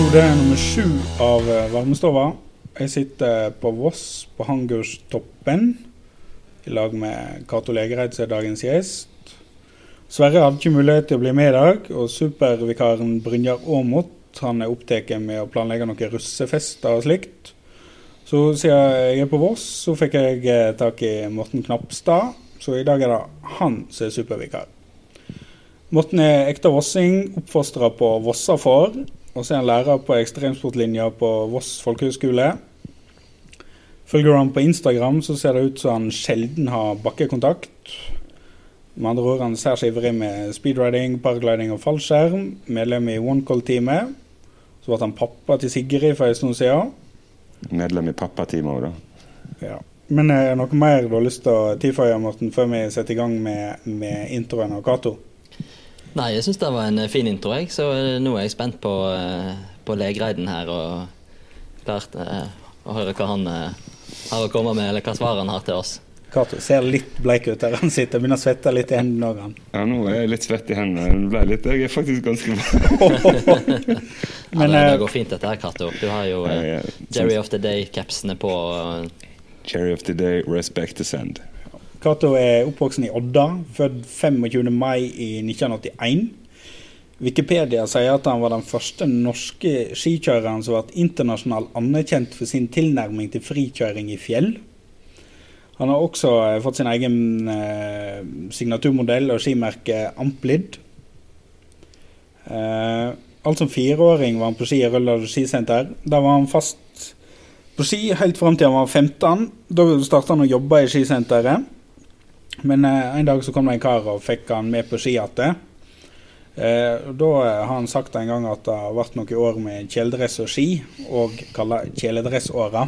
episode nummer sju av eh, Varmestova. Jeg sitter på Voss, på Hangurstoppen, i lag med Cato Legereid, som er dagens gjest. Sverre hadde ikke mulighet til å bli med i dag, og supervikaren Brynjar Aamodt er opptatt med å planlegge noen russefester og slikt. Så siden jeg er på Voss, så fikk jeg eh, tak i Morten Knapstad, så i dag er det han som er supervikar. Morten er ekte vossing, oppfostra på Vossafor, og så er han lærer på ekstremsportlinja på Voss folkehøgskole. Følger han på Instagram, så ser det ut som han sjelden har bakkekontakt. Med andre ord, han ser seg ivrig med speedriding, paragliding og fallskjerm. Medlem i OneCall-teamet. Så ble han pappa til Sigrid for en stund siden. Medlem i pappateamet òg, da. Ja. Men er det noe mer du har lyst til å tilføye, Morten, før vi setter i gang med, med introen av Cato? Nei, jeg syns det var en eh, fin intro, jeg. Så eh, nå er jeg spent på, eh, på Legreiden her og klart eh, å høre hva han eh, har å komme med, eller hva svar han har til oss. Cato ser litt bleik ut der han sitter. Begynner å svette litt i hendene òg, han. Ja, nå er jeg litt svett i hendene. Litt, jeg er faktisk ganske bra. Ja, det, det går fint dette her, Cato. Du har jo eh, er- Jerry of the Day-capsene på. Cherry of the day, respect to send. Cato er oppvoksen i Odda, født 25. mai i 1981. Wikipedia sier at han var den første norske skikjøreren som ble internasjonalt anerkjent for sin tilnærming til frikjøring i fjell. Han har også eh, fått sin egen eh, signaturmodell og skimerke Amplid. Eh, alt som fireåring var han på ski i Røldal skisenter. Der var han fast på ski helt fram til han var 15. Da starta han å jobbe i skisenteret. Men eh, en dag så kom det en kar og fikk han med på ski igjen. Eh, da eh, har han sagt en gang at det har vært noen år med kjeledress og ski, og kalla kjeledressåra.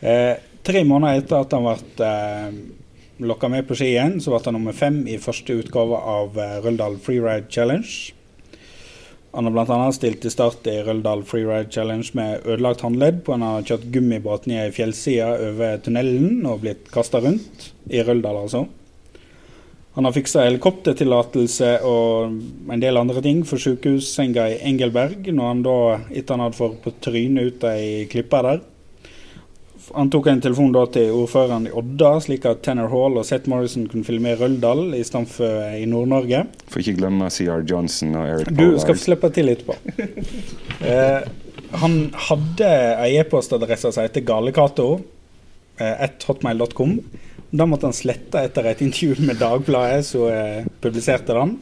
Eh, tre måneder etter at han ble eh, lokka med på ski igjen, så ble han nummer fem i første utgave av eh, Røldal Freeride Challenge. Han har bl.a. stilt til start i Røldal Freeride Challenge med ødelagt håndledd på han har kjørt gummibåt ned i fjellsida over tunnelen og blitt kasta rundt. I Røldal, altså. Han har fiksa helikoptertillatelse og en del andre ting for sykehussenga i Engelberg, når han da, etter han hadde fått på trynet ut ei klippe der. Han tok en telefon da til ordføreren i Odda, slik at Tanner Hall og Seth Morrison kunne filme i Røldal i stedet for i Nord-Norge. Får ikke glemme CR Johnson og Eric Du skal slippe til etterpå. Eh, han hadde ei e-postadresse som heter galekato, eh, hotmail.com. Da måtte han slette etter et intervju med Dagbladet, som eh, publiserte den.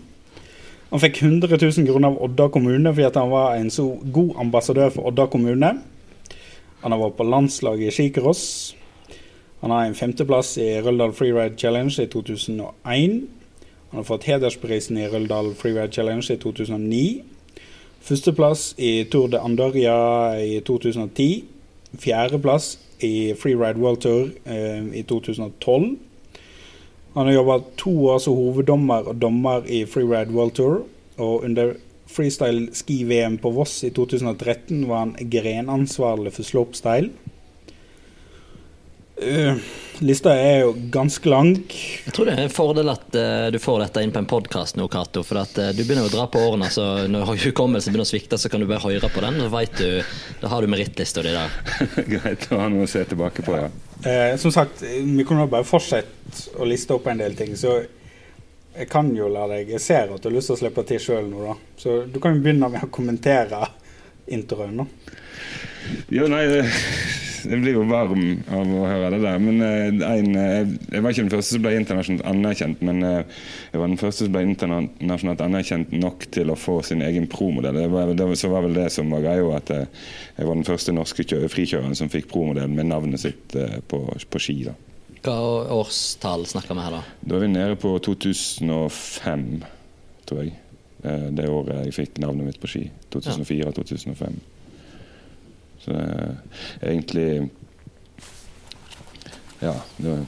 Han fikk 100 000 kroner av Odda kommune fordi han var en så god ambassadør for Odda kommune. Han har vært på landslaget i skicross. Han har en femteplass i Røldal Freeride Challenge i 2001. Han har fått hedersprisen i Røldal Freeride Challenge i 2009. Førsteplass i Tour de Andoria i 2010. Fjerdeplass i Freeride World Tour eh, i 2012. Han har jobba to år som hoveddommer og dommer i Freeride World Tour. Og under freestyle ski-VM på Voss i 2013 var han grenansvarlig for slopestyle. Uh, lista er jo ganske lang. Jeg tror det er en fordel at uh, du får dette inn på en podkast nå, Cato. For at uh, du begynner å dra på årene, så når hukommelsen begynner å svikte, så kan du bare høre på den. Så vet du, Da har du merittlista di der. Greit å ha noe å se tilbake på, ja. Eh, som sagt, vi kunne bare fortsette å liste opp en del ting. Så jeg kan jo la deg Jeg ser at du har lyst til å slippe til sjøl nå, da. Så du kan jo begynne med å kommentere introen, da. Jo, nei, jeg blir jo varm av å høre det der. Men eh, en, eh, jeg var ikke den første som ble internasjonalt anerkjent, men eh, jeg var den første som ble internasjonalt anerkjent nok til å få sin egen promodell. Det var, det så var vel det som var greia, at jeg var den første norske kjø- frikjøreren som fikk promodell med navnet sitt på, på ski. da. Hva årstall snakker vi her, da? Da er vi nede på 2005, tror jeg. Eh, Det året jeg fikk navnet mitt på ski. 2004-2005. Så det er egentlig Ja. Det,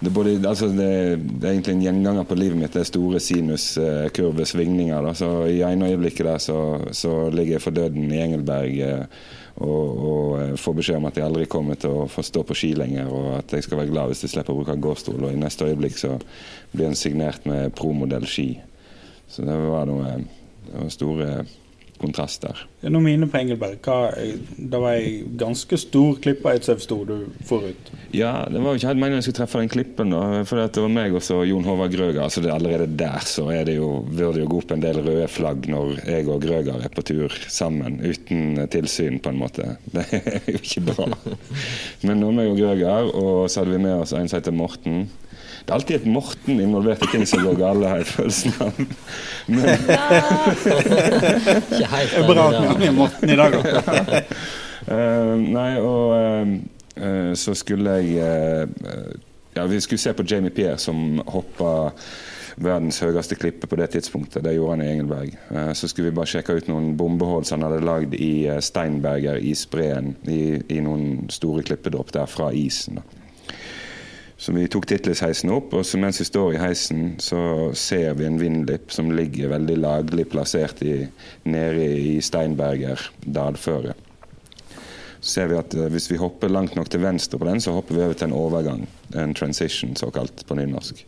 det, både, altså det, det er egentlig en gjenganger på livet mitt. Det er store sinuskurvesvingninger. Så I ene øyeblikket der så, så ligger jeg for døden i Engelberg eh, og, og eh, får beskjed om at jeg aldri kommer til å få stå på ski lenger, og at jeg skal være glad hvis jeg slipper å bruke gåstol. Og i neste øyeblikk så blir en signert med promodell ski. Så det var noe det var store kontrast der. Når mine på Engelberg, hva, det var ei ganske stor klippeeidsev sto du forut. Ja, det var jo ikke helt meningen jeg skulle treffe den klippen, da. For det var meg og så Jon Håvard Grøger. Altså det, allerede der så er det jo, burde det jo gå opp en del røde flagg når jeg og Grøger er på tur sammen, uten tilsyn, på en måte. Det er jo ikke bra. Men nå meg og Grøger, og så hadde vi med oss en som heter Morten. Det er alltid et Morten involvert i ting som går galt, har jeg følelsen av. Men, Ikke helt Det er bra at vi har Morten i dag òg. uh, nei, og uh, eh, så skulle jeg uh, Ja, vi skulle se på Jamie Pierre som hoppa verdens høyeste klippe på det tidspunktet. Det gjorde han i Engelberg. Eh, så skulle vi bare sjekke ut noen bombehull som han hadde lagd i Steinberger isbreen, i, i noen store klippedropp der fra isen. da. Så vi tok Titlis-heisen opp, og mens vi står i heisen, så ser vi en vindlipp som ligger veldig laglig plassert i, nede i Steinberger dalføre. Så ser vi at eh, hvis vi hopper langt nok til venstre på den, så hopper vi over til en overgang. En transition, såkalt, på nynorsk.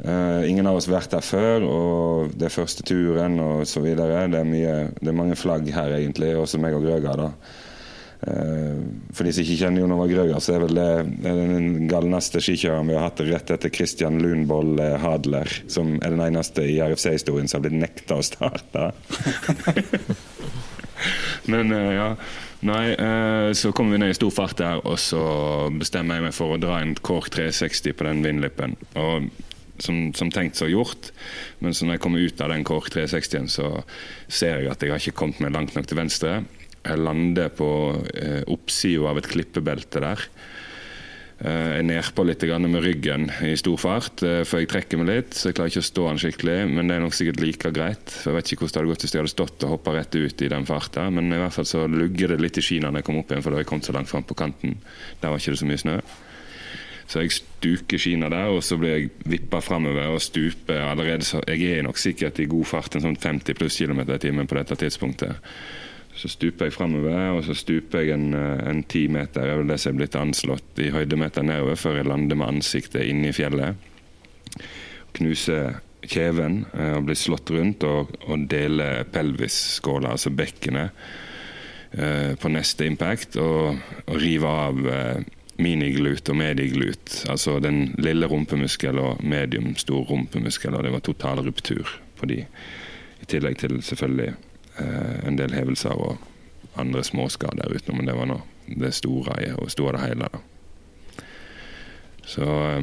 Uh, ingen av oss har vært der før, og det er første turen og så videre. Det er, mye, det er mange flagg her, egentlig, også meg og Grøga. da. Eh, for de som ikke kjenner Jon Håvard Grøger, så er vel det, den galneste skikjøreren vi har hatt rett etter Christian Lundboll eh, Hadler, som er den eneste i RFC-historien som har blitt nekta å starte. Men eh, ja. Nei, så kommer vi ned i stor fart der, og så bestemmer jeg meg for å dra en Kork 360 på den vindlippen. Og som, som tenkt så gjort, men så når jeg kommer ut av den Kork 360-en, så ser jeg at jeg har ikke kommet meg langt nok til venstre. Jeg lander på eh, oppsida av et klippebelte der. Eh, Jeg er nedpå litt med ryggen i stor fart, eh, for jeg trekker meg litt. Så jeg klarer ikke å stå den skikkelig, men det er nok sikkert like greit. For Jeg vet ikke hvordan det hadde gått hvis jeg hadde stått og hoppa rett ut i den farta, men i hvert fall så lugger det litt i skiene når jeg kom opp igjen, for da har jeg kommet så langt fram på kanten. Der var ikke det så mye snø. Så jeg stuker skiene der, og så blir jeg vippa framover og stuper allerede. Så jeg er nok sikkert i god fart, en sånn 50 pluss kilometer i timen på dette tidspunktet. Så stuper jeg framover, og så stuper jeg en, eh, en ti meter, det er vel det som er blitt anslått i høydemeter nedover, før jeg lander med ansiktet inne i fjellet. Knuser kjeven eh, og blir slått rundt og, og deler pelvisskåla, altså bekkenet, eh, på neste impact, og, og river av miniglut og mediglut, altså den lille rumpemuskel og medium stor rumpemuskel, og det var total ruptur på de. I tillegg til selvfølgelig en del hevelser og andre småskader utenom, men det var nå det store i- og store det hele. da. Så eh,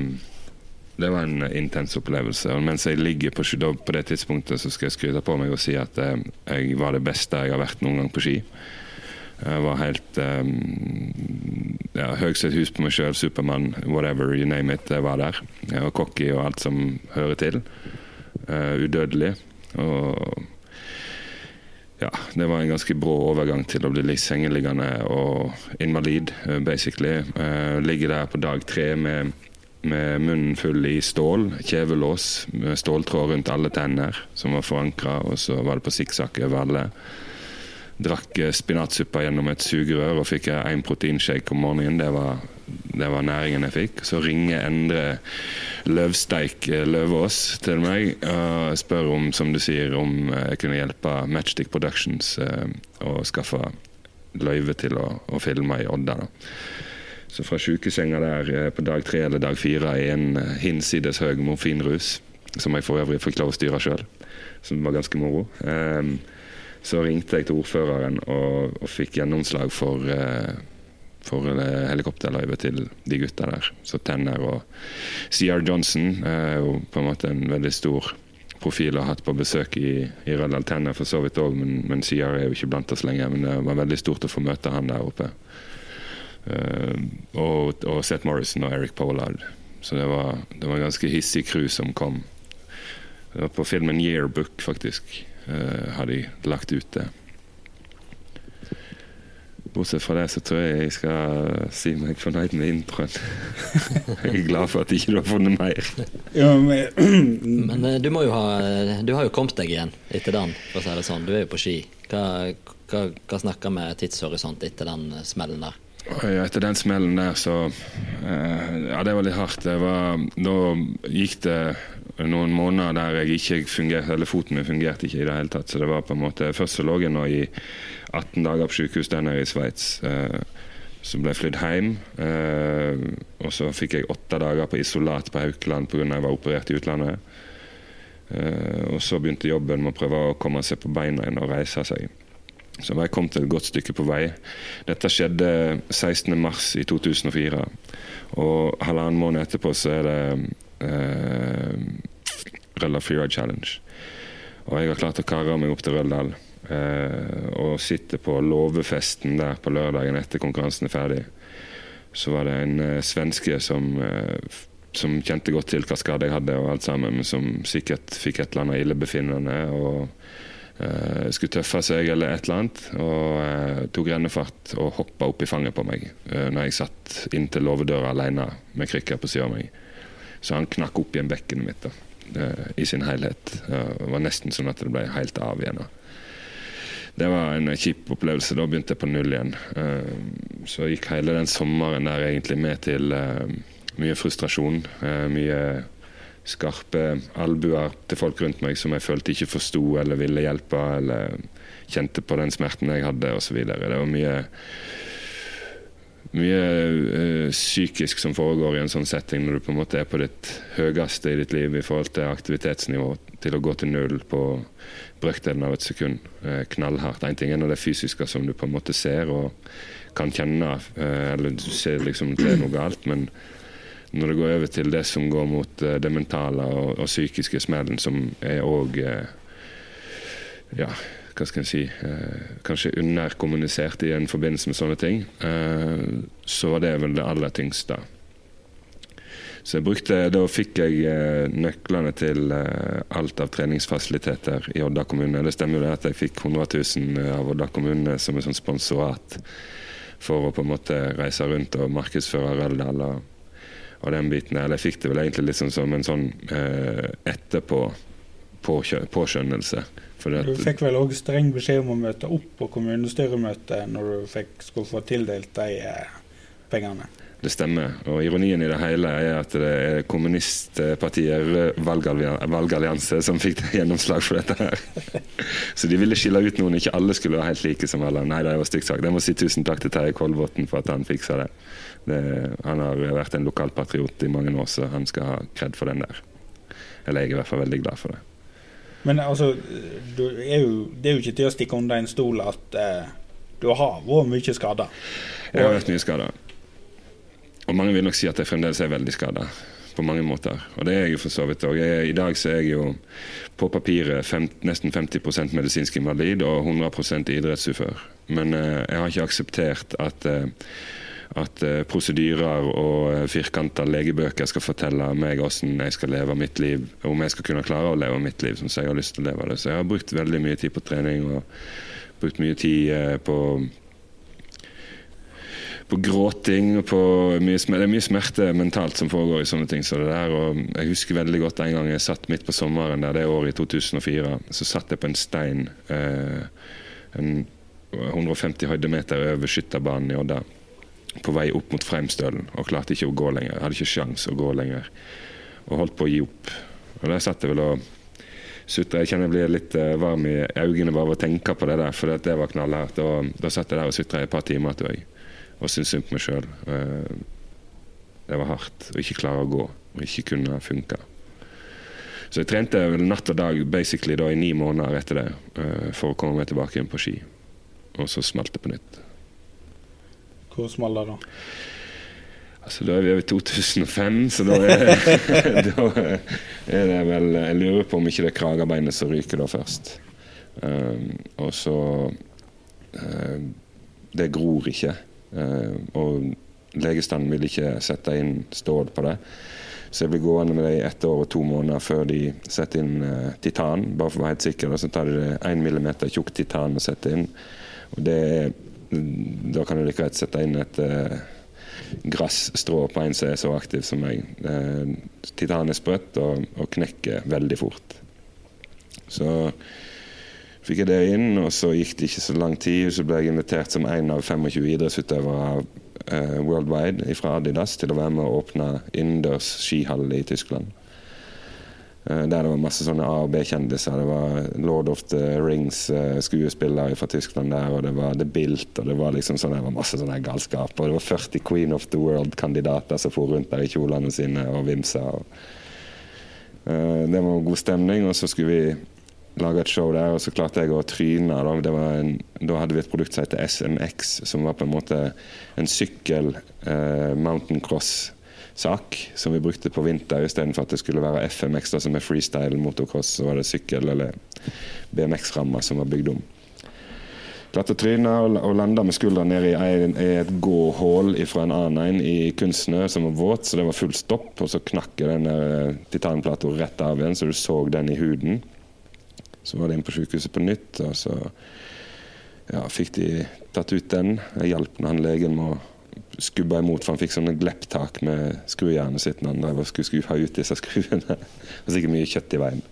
det var en intens opplevelse. Og mens jeg ligger på, på det tidspunktet, så skal jeg skryte på meg og si at eh, jeg var det beste jeg har vært noen gang på ski. Jeg var helt um, ja, Høgset hus på meg sjøl, Supermann, whatever, you name it. Jeg var der. Jeg var cocky og alt som hører til. Uh, udødelig. Og ja, det var en ganske brå overgang til å bli litt sengeliggende og invalid, eh, basically. Uh, ligge der på dag tre med, med munnen full i stål, kjevelås, med ståltråd rundt alle tenner som var forankra, og så var det på sikksakk over alle. Drakk spinatsuppe spinatsuppa gjennom et sugerør og fikk én proteinshake om morgenen. Det var, det var næringen jeg fikk. Så ringer Endre Løvsteik eh, Løvaas til meg og spør om, som du sier, om eh, jeg kunne hjelpe Matchstick Productions eh, å skaffe løyve til å, å filme i Odda. da. Så fra sjukesenga der eh, på dag tre eller dag fire i en eh, hinsides høy morfinrus, som jeg for øvrig fikk lov å styre sjøl, som var ganske moro. Ehm, så ringte jeg til ordføreren og, og fikk gjennomslag for, eh, for eh, helikopterløyve til de gutta der. Så Tenner og CR Johnson er jo på en måte en veldig stor profil og har hatt på besøk i, i Røldal Tenner for så vidt òg, men, men CR er jo ikke blant oss lenger. Men det var veldig stort å få møte han der oppe. Eh, og, og Seth Morrison og Eric Pollard. Så det var, det var en ganske hissig crew som kom. Det var på filmen Yearbook, faktisk eh, har de lagt ut det. Bortsett fra det så tror jeg jeg skal si meg fornøyd med introen. jeg er glad for at ikke du har funnet mer. Ja, men, Men eh, du må jo ha Du har jo kommet deg igjen etter den, for å si det sånn. Du er jo på ski. Hva, hva, hva snakker vi tidshorisont etter den eh, smellen der? Ja, etter den smellen der, så eh, Ja, det var litt hardt. Det var, da gikk det noen måneder der jeg ikke fungerte, eller foten min fungerte ikke i det hele tatt. Så det var på en måte, Først så lå jeg nå i 18 dager på sykehus der nede i Sveits. Eh, så ble jeg flydd hjem. Eh, og så fikk jeg åtte dager på isolat på Haukeland pga. jeg var operert i utlandet. Eh, og så begynte jobben med å prøve å komme seg på beina igjen og reise seg. Så jeg kommet et godt stykke på vei. Dette skjedde 16.3 i 2004. Og halvannen måned etterpå så er det eh, Røldal Freeride Challenge. Og jeg har klart å karre meg opp til Røldal. Eh, og sitter på låvefesten der på lørdagen etter konkurransen er ferdig. Så var det en eh, svenske som, eh, som kjente godt til hva skade jeg hadde, og alt sammen, men som sikkert fikk et eller annet illebefinnende. og Uh, skulle tøffe seg eller et eller annet. Og uh, tok rennefart og hoppa opp i fanget på meg uh, når jeg satt inntil låvedøra alene med krykker på sida av meg. Så han knakk opp igjen bekkenet mitt da, uh, i sin helhet. det var nesten sånn at det ble helt av igjen. Da. Det var en kjip opplevelse. Da begynte jeg på null igjen. så gikk hele den sommeren der egentlig med til mye frustrasjon. mye skarpe albuer til folk rundt meg som jeg følte ikke forsto eller ville hjelpe, eller kjente på den smerten jeg hadde, osv. Det var mye mye uh, psykisk som foregår i en sånn setting når du på en måte er på ditt høyeste i ditt liv i forhold til aktivitetsnivå, til å gå til null på brøkdelen av et sekund. Uh, knallhardt. Én ting er når det fysiske som du på en måte ser og kan kjenne, uh, eller du ser liksom det er noe galt, men når det går over til det som går mot det mentale og, og psykiske smellen, som er òg Ja, hva skal jeg si eh, Kanskje underkommunisert i en forbindelse med sånne ting, så var det vel det aller tyngste. Så jeg brukte, Da fikk jeg nøklene til alt av treningsfasiliteter i Odda kommune. Det stemmer jo det at jeg fikk 100 000 av Odda kommune som en sånn sponsorat for å på en måte reise rundt og markedsføre Røldal. og og den biten Eller jeg fikk det vel egentlig litt sånn som en sånn eh, etterpå påskjønnelse. Du fikk vel òg streng beskjed om å møte opp på kommunestyremøtet når du fikk, skulle få tildelt de eh, pengene? Det stemmer. Og ironien i det hele er at det er kommunistpartiet valgallianse som fikk gjennomslag for dette her. Så de ville skille ut noen, ikke alle skulle være helt like som alle. Nei, det var stygt sagt. Jeg må si tusen takk til Terje Kolbotn for at han fiksa det. det. Han har vært en lokalpatriot i mange år, så han skal ha kred for den der. Eller jeg er i hvert fall veldig glad for det. Men altså, er jo, det er jo ikke til å stikke under en stol at eh, du har vært mye skada. Jeg har vært mye skada. Og mange vil nok si at jeg fremdeles er veldig skada på mange måter. Og det er jeg jo for så vidt òg. I dag så er jeg jo på papiret fem, nesten 50% medisinsk invalid og 100% idrettsufør. Men eh, jeg har ikke akseptert at eh, at eh, prosedyrer og eh, firkanta legebøker skal fortelle meg hvordan jeg skal leve mitt liv, om jeg skal kunne klare å leve mitt liv som jeg har lyst til å leve det. Så jeg har brukt veldig mye tid på trening og brukt mye tid eh, på på gråting på mye. Det er mye smerte mentalt som foregår i sånne ting Så der. Jeg husker veldig godt en gang jeg satt midt på sommeren der, det året i 2004. Så satt jeg på en stein eh, en 150 høydemeter over skytterbanen i Odda. På vei opp mot Freimstølen og klarte ikke å gå lenger. Jeg hadde ikke sjans å gå lenger. Og holdt på å gi opp. Og der satt jeg vel og sutra. Jeg kjenner jeg blir litt eh, varm i øynene bare av å tenke på det der, for det var knallhardt. Og da satt jeg der og sutra i et par timer, til jeg og syntes synd på meg sjøl. Eh, det var hardt å ikke klare å gå og ikke kunne funke. Så jeg trente natt og dag basically da i ni måneder etter det eh, for å komme meg tilbake igjen på ski. Og så smalt det på nytt. Hvor smalt det da? Altså, Da er vi over 2005, så da er, da er, det vel Jeg lurer på om ikke det er kragebeinet som ryker da først. Um, og så uh, Det gror ikke. Eh, og legestanden vil ikke sette inn stål på det. Så jeg blir gående med det i ett år og to måneder før de setter inn uh, titan. Bare for å være helt sikker. Og så tar de én millimeter tjukk titan og setter inn. Og det er, da kan du like greit sette inn et uh, grasstrå på en som er så aktiv som meg. Uh, titan er sprøtt og, og knekker veldig fort. Så fikk jeg det inn, og så gikk det ikke så lang tid. Så ble jeg invitert som en av 25 idrettsutøvere uh, worldwide fra Adidas til å være med å åpne innendørs skihall i Tyskland. Eh, der det var masse sånne A- og B-kjendiser. Det var Lord of the Rings-skuespillere fra Tyskland der, og det var The Bilt, og det var liksom sånn, det var masse sånne galskap. Og det var 40 Queen of the World-kandidater som for rundt der i kjolene sine og vimsa. Og, uh, det var god stemning, og så skulle vi lage et show der, og så klarte jeg å tryne. Da, en, da hadde vi et produkt som heter SMX, som var på en måte en sykkel uh, mountain cross-sak som vi brukte på vinter istedenfor at det skulle være FMX, da, som er freestyle motocross. Så var det sykkel- eller BMX-rammer som var bygd om. Klarte å tryne og, landa med skuldra ned i, et gåhull fra en annen en i kunstsnø som var våt, så det var full stopp. Og så knakk den der titanplata rett av igjen, så du så den i huden. Så var det inn på sykehuset på nytt, og så ja, fikk de tatt ut den. Jeg hjalp han legen med å skubbe imot, for han fikk sånne glepptak med skrujernet sitt når og skulle skru ut disse skruene. Og sikkert mye kjøtt i veien.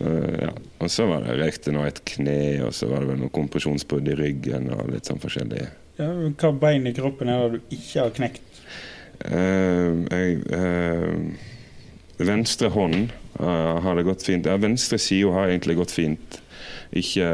Uh, ja. Og så var det røykte nå et kne, og så var det vel noe kompresjonsbrudd i ryggen og litt sånn forskjellig. Ja, hva bein i kroppen er det du ikke har knekt? Uh, jeg, uh, venstre hånd uh, har det gått fint. Ja, venstre side har egentlig gått fint. Ikke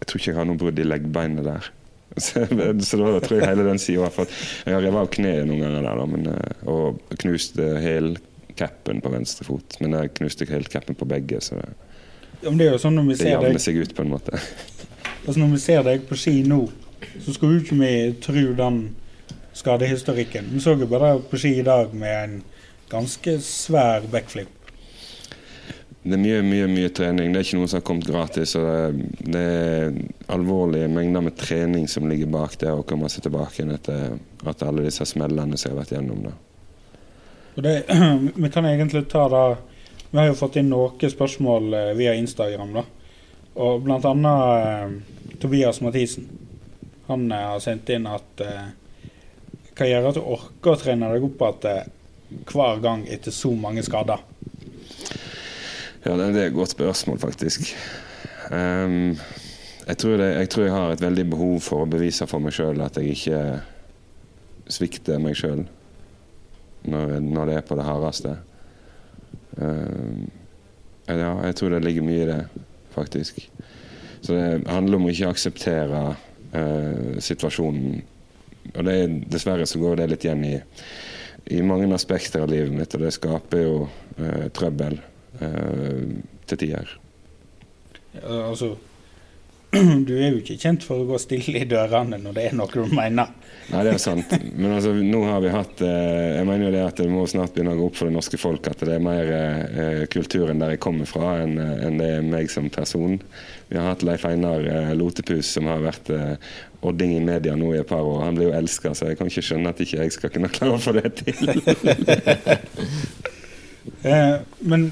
Jeg tror ikke jeg har noe brudd i leggbeinet der. Så, så da tror jeg hele den sida Jeg har revet av kneet noen ganger der, da, men, uh, og knust uh, helcapen på venstre fot. Men jeg knuste helcapen på begge, så det, Ja, det sånn det jevner deg seg ut på en måte. Altså Når vi ser deg på ski nå, så skulle jo ikke vi tro den skadehistorikken. Vi så jo bare på ski i dag med en ganske svær backflip. Det er mye, mye mye trening. Det er ikke noe som har kommet gratis. og Det, det er alvorlige mengder med trening som ligger bak det å komme seg tilbake etter at alle disse smellene som jeg har vært gjennom. Da. Det, vi kan egentlig ta da Vi har jo fått inn noen spørsmål eh, via Instagram, da. Og blant annet eh, Tobias Mathisen. Han eh, har sendt inn at Hva gjør at du orker å trene deg opp igjen hver gang etter så mange skader? Ja, det er et godt spørsmål, faktisk. Um, jeg, tror det, jeg tror jeg har et veldig behov for å bevise for meg sjøl at jeg ikke svikter meg sjøl når, når det er på det hardeste. Um, ja, jeg tror det ligger mye i det, faktisk. Så det handler om å ikke akseptere uh, situasjonen. Og det, er- dessverre så går det litt igjen i, i mange aspekter av livet mitt, og det skaper jo uh, trøbbel til tider. Ja, altså Du er jo ikke kjent for å gå stille i dørene når det er noe du mener. Nei, det er sant. Men altså, nå har vi hatt eh, Jeg mener jo det at det må snart begynne å gå opp for det norske folk at det er mer eh, kulturen der jeg kommer fra, enn en det er meg som person. Vi har hatt Leif Einar eh, Lotepus, som har vært eh, odding i media nå i et par år. Han blir jo elska, så jeg kan ikke skjønne at ikke jeg skal kunne klare å få det til. Eh, men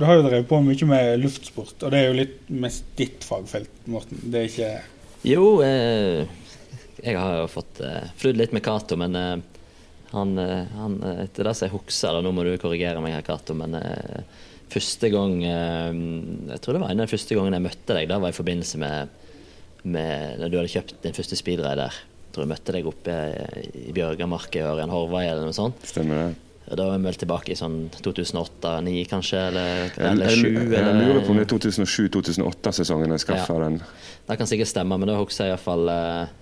du har jo drevet på mye med luftsport, og det er jo litt mest ditt fagfelt, Morten. Det er ikke Jo, eh, jeg har jo fått eh, flydd litt med Cato, men eh, han, eh, han eh, Etter det som jeg husker, og nå må du korrigere meg her, Cato, men eh, første gang eh, Jeg tror det var en av de første gangene jeg møtte deg. Da var i forbindelse med, med når du hadde kjøpt din første speedrider. Jeg tror jeg møtte deg oppe i Bjørgamarka i Ørjan Horvei eller noe sånt. Stemmer det? Da er vi vel tilbake i sånn 2008-2009 kanskje, eller, Jeg, eller jeg, 7 jeg, lurer på om det er 2007-2008-sesongen jeg skaffa Ja. den. Det kan sikkert stemme, men da husker jeg iallfall eh,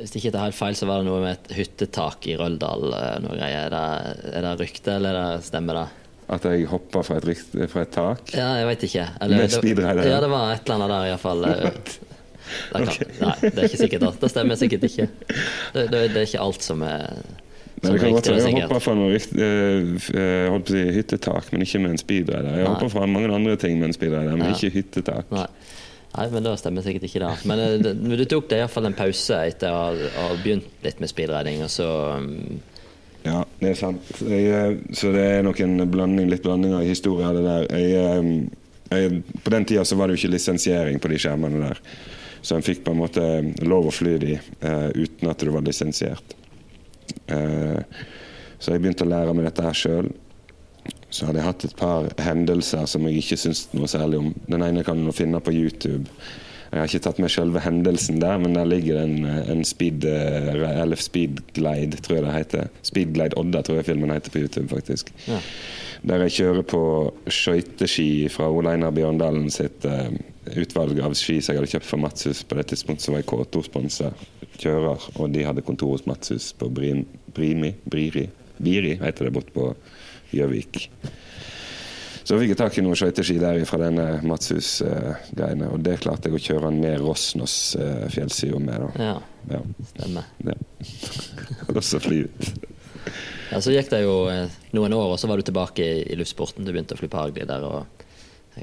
Hvis ikke det er helt feil, så var det noe med et hyttetak i Røldal. eh, noe greier. Er det, er det rykte, eller er det, stemmer det? At jeg hoppa fra, fra et tak. Ja, jeg veit ikke. Med det- speedrider? Ja, det var et eller annet der iallfall. Nei, det er ikke sikkert. Det, det stemmer sikkert ikke. Det, det, det er ikke alt som er Nei, det kan godt være jeg hoppa fra noe riktig, holdt på å si hyttetak, men ikke med en speedrider. Jeg hoppa fra mange andre ting med en speedrider, men Ja. ikke hyttetak. Nei. Nei, men da stemmer sikkert ikke det. Men eh, det- du tok deg iallfall en pause etter å ha, begynt litt med speedriding, og så um... Ja, det er sant. Jeg, eh, så det er nok en blanding, litt blanding av historier, det der. Jeg, eh, jeg, på den tida så var det jo ikke lisensiering på de skjermene der. Så en fikk på en måte lov å fly de uh, uten at du var lisensiert. Eh, så jeg begynte å lære meg dette her sjøl. Så hadde jeg hatt et par hendelser som jeg ikke syntes noe særlig om. Den ene kan du finne på YouTube. Jeg har ikke tatt med selve hendelsen der, men der ligger en, en speed, eh, eller speedglide, tror jeg det heter. Speedglide Odda, tror jeg filmen heter på YouTube, faktisk. Ja. Der jeg kjører på skøyteski fra Ole Einar Bjørndalen sitt utvalg av ski som jeg hadde kjøpt fra Matshus. På det tidspunktet så var jeg K2-sponsa kjører, og de hadde kontor hos Matshus på Brim, Brimi, Briri, Biri, heter det, borte på Gjøvik. Så fikk jeg tak i noen skøyteski der fra denne Matshus-greiene, og det klarte jeg å kjøre ned Rosnos uh, fjellsida med. da. Ja, Ja. stemmer. ja. og så fly ut. Ja, Så gikk det jo eh, noen år, og så var du tilbake i, i luftsporten. Du begynte å fly på Agli der, og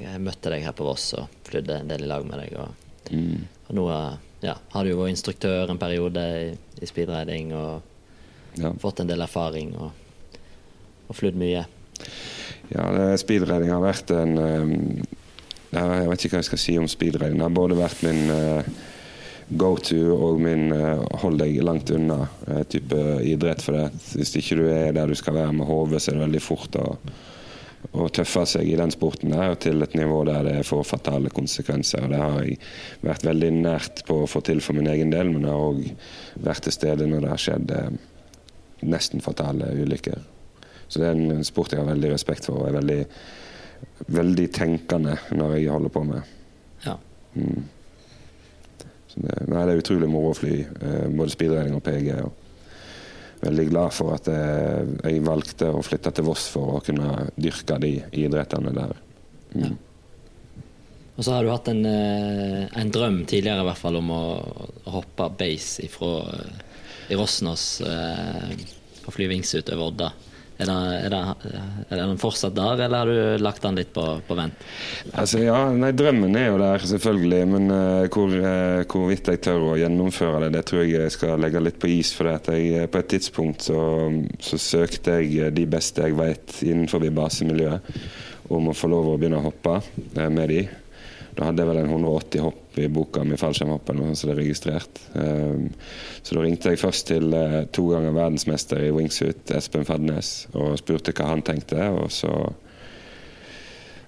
jeg møtte deg her på Voss og flydde en del i lag med deg. Og, Mm. og nå eh, ja, har du jo vært instruktør en periode i, i speedriding og Ja. fått en del erfaring og, og flydd mye. Ja, speedriding har vært en um, Jeg vet ikke hva jeg skal si om speedriding. Det har både vært min uh, go-to og min uh, hold deg langt unna uh, type idrett. For det. hvis ikke du er der du skal være med hodet, så er det veldig fort å, å tøffe seg i den sporten der til et nivå der det får fatale konsekvenser. Og Det har jeg vært veldig nært på å få til for min egen del, men jeg har òg vært til stede når det har skjedd eh, nesten fatale ulykker. Så det er en sport jeg har veldig respekt for og er veldig, veldig tenkende når jeg holder på med. Ja. Mm. Det, nei, det er utrolig moro å fly, eh, både speedriding og PG. Og veldig glad for at jeg, jeg valgte å flytte til Voss for å kunne dyrke de idrettene der. Mm. Og så har du hatt en, eh, en drøm tidligere i hvert fall om å, hoppe base ifra eh, i Rosnos eh, og fly wingsuit over Odda. Er, den fortsatt der, eller har du lagt den litt på, på vent? Altså, ja, nei, Drømmen er jo der, selvfølgelig. Men uh, hvor, uh, hvorvidt jeg tør å gjennomføre det, det tror jeg jeg skal legge litt på is. For at jeg, eh, på et tidspunkt så, så søkte jeg de beste jeg vet innenfor basemiljøet om å få lov å begynne å hoppe med de. Da hadde jeg vel en 180 hopp i boka mi, fallskjermhoppen, og som det er registrert. Um, så da ringte jeg først til uh, to ganger verdensmester i wingsuit, Espen Fadnes, og spurte hva han tenkte. Og så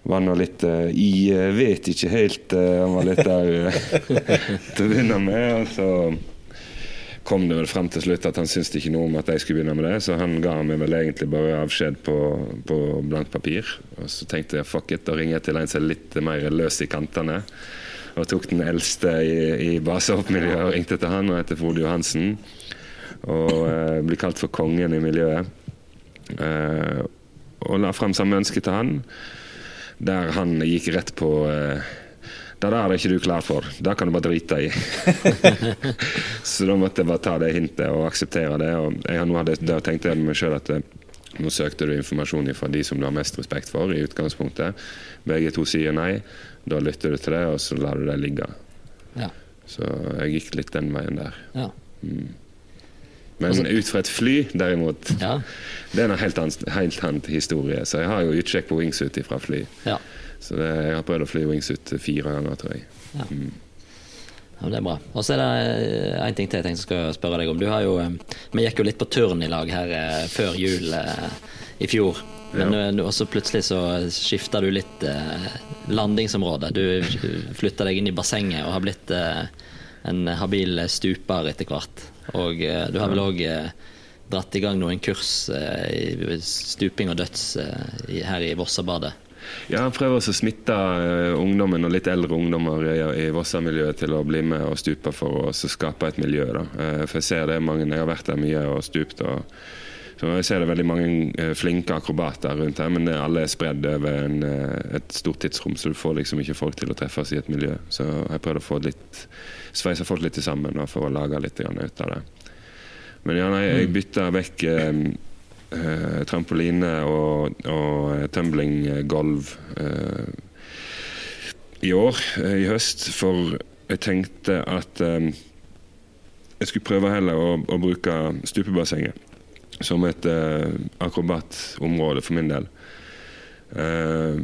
var nå litt Jeg vet ikke helt. Han var litt der til å begynne med. Og så kom det vel frem til slutt at han syntes ikke noe om at jeg skulle begynne med det, så han ga meg vel egentlig bare avskjed på, på blankt papir. Og så tenkte jeg fuck it, da ringer jeg til en som er litt mer løs i kantene. Og tok den eldste i, i basehoppmiljøet og ringte til han, og heter Frode Johansen. Og eh, ble kalt for kongen i miljøet. Eh, og la frem samme ønske til han, der han gikk rett på eh, det der er ikke du klar for. Det kan du bare drite i. så da måtte jeg bare ta det hintet og akseptere det. Og jeg nå hadde, tenkt det med meg sjøl at eh, nå søkte du informasjon fra de som du har mest respekt for i utgangspunktet. Begge to sier nei. Da lytter du til det, og så lar du det ligge. Ja. Så jeg gikk litt den veien der. Ja. Men ut fra et fly, derimot, Ja. det er en helt annen, helt annen historie. Så jeg har jo utsjekk på wingsuit fra fly. ja. Så det, jeg har prøvd å fly wingsuit fire ganger, tror jeg. Ja, men Det er bra. Og så er det én ting til jeg tenkte jeg skal spørre deg om. Du har jo, eh, Vi gikk jo litt på turn i lag her eh, før jul eh, i fjor. Men Ja. eh, også plutselig så skifta du litt eh, landingsområde. Du flytta deg inn i bassenget og har blitt eh, en habil stuper etter hvert. Og eh, du har vel òg eh, dratt i gang noen kurs eh, i stuping og døds eh, her i Vossabadet. Ja, jeg prøver å smitte eh, ungdommen og litt eldre ungdommer i, i Vossa-miljøet til å bli med og stupe for å skape et miljø. Da. Eh, For jeg ser det mange, jeg har vært der mye og stupt. og så jeg ser det veldig mange eh, flinke akrobater rundt her, men alle er spredd over en, et stort tidsrom, så du får liksom ikke folk til å treffes i et miljø. Så jeg prøvde å få litt, sveise folk litt sammen da, for å lage litt ut av det. Men ja, nei, jeg bytta vekk eh, eh, trampoline og, og tumblinggulv eh, i år, eh, i høst, for jeg tenkte at eh, jeg skulle prøve heller å, å bruke stupebassenget som et eh, akrobatområde for min del. Eh,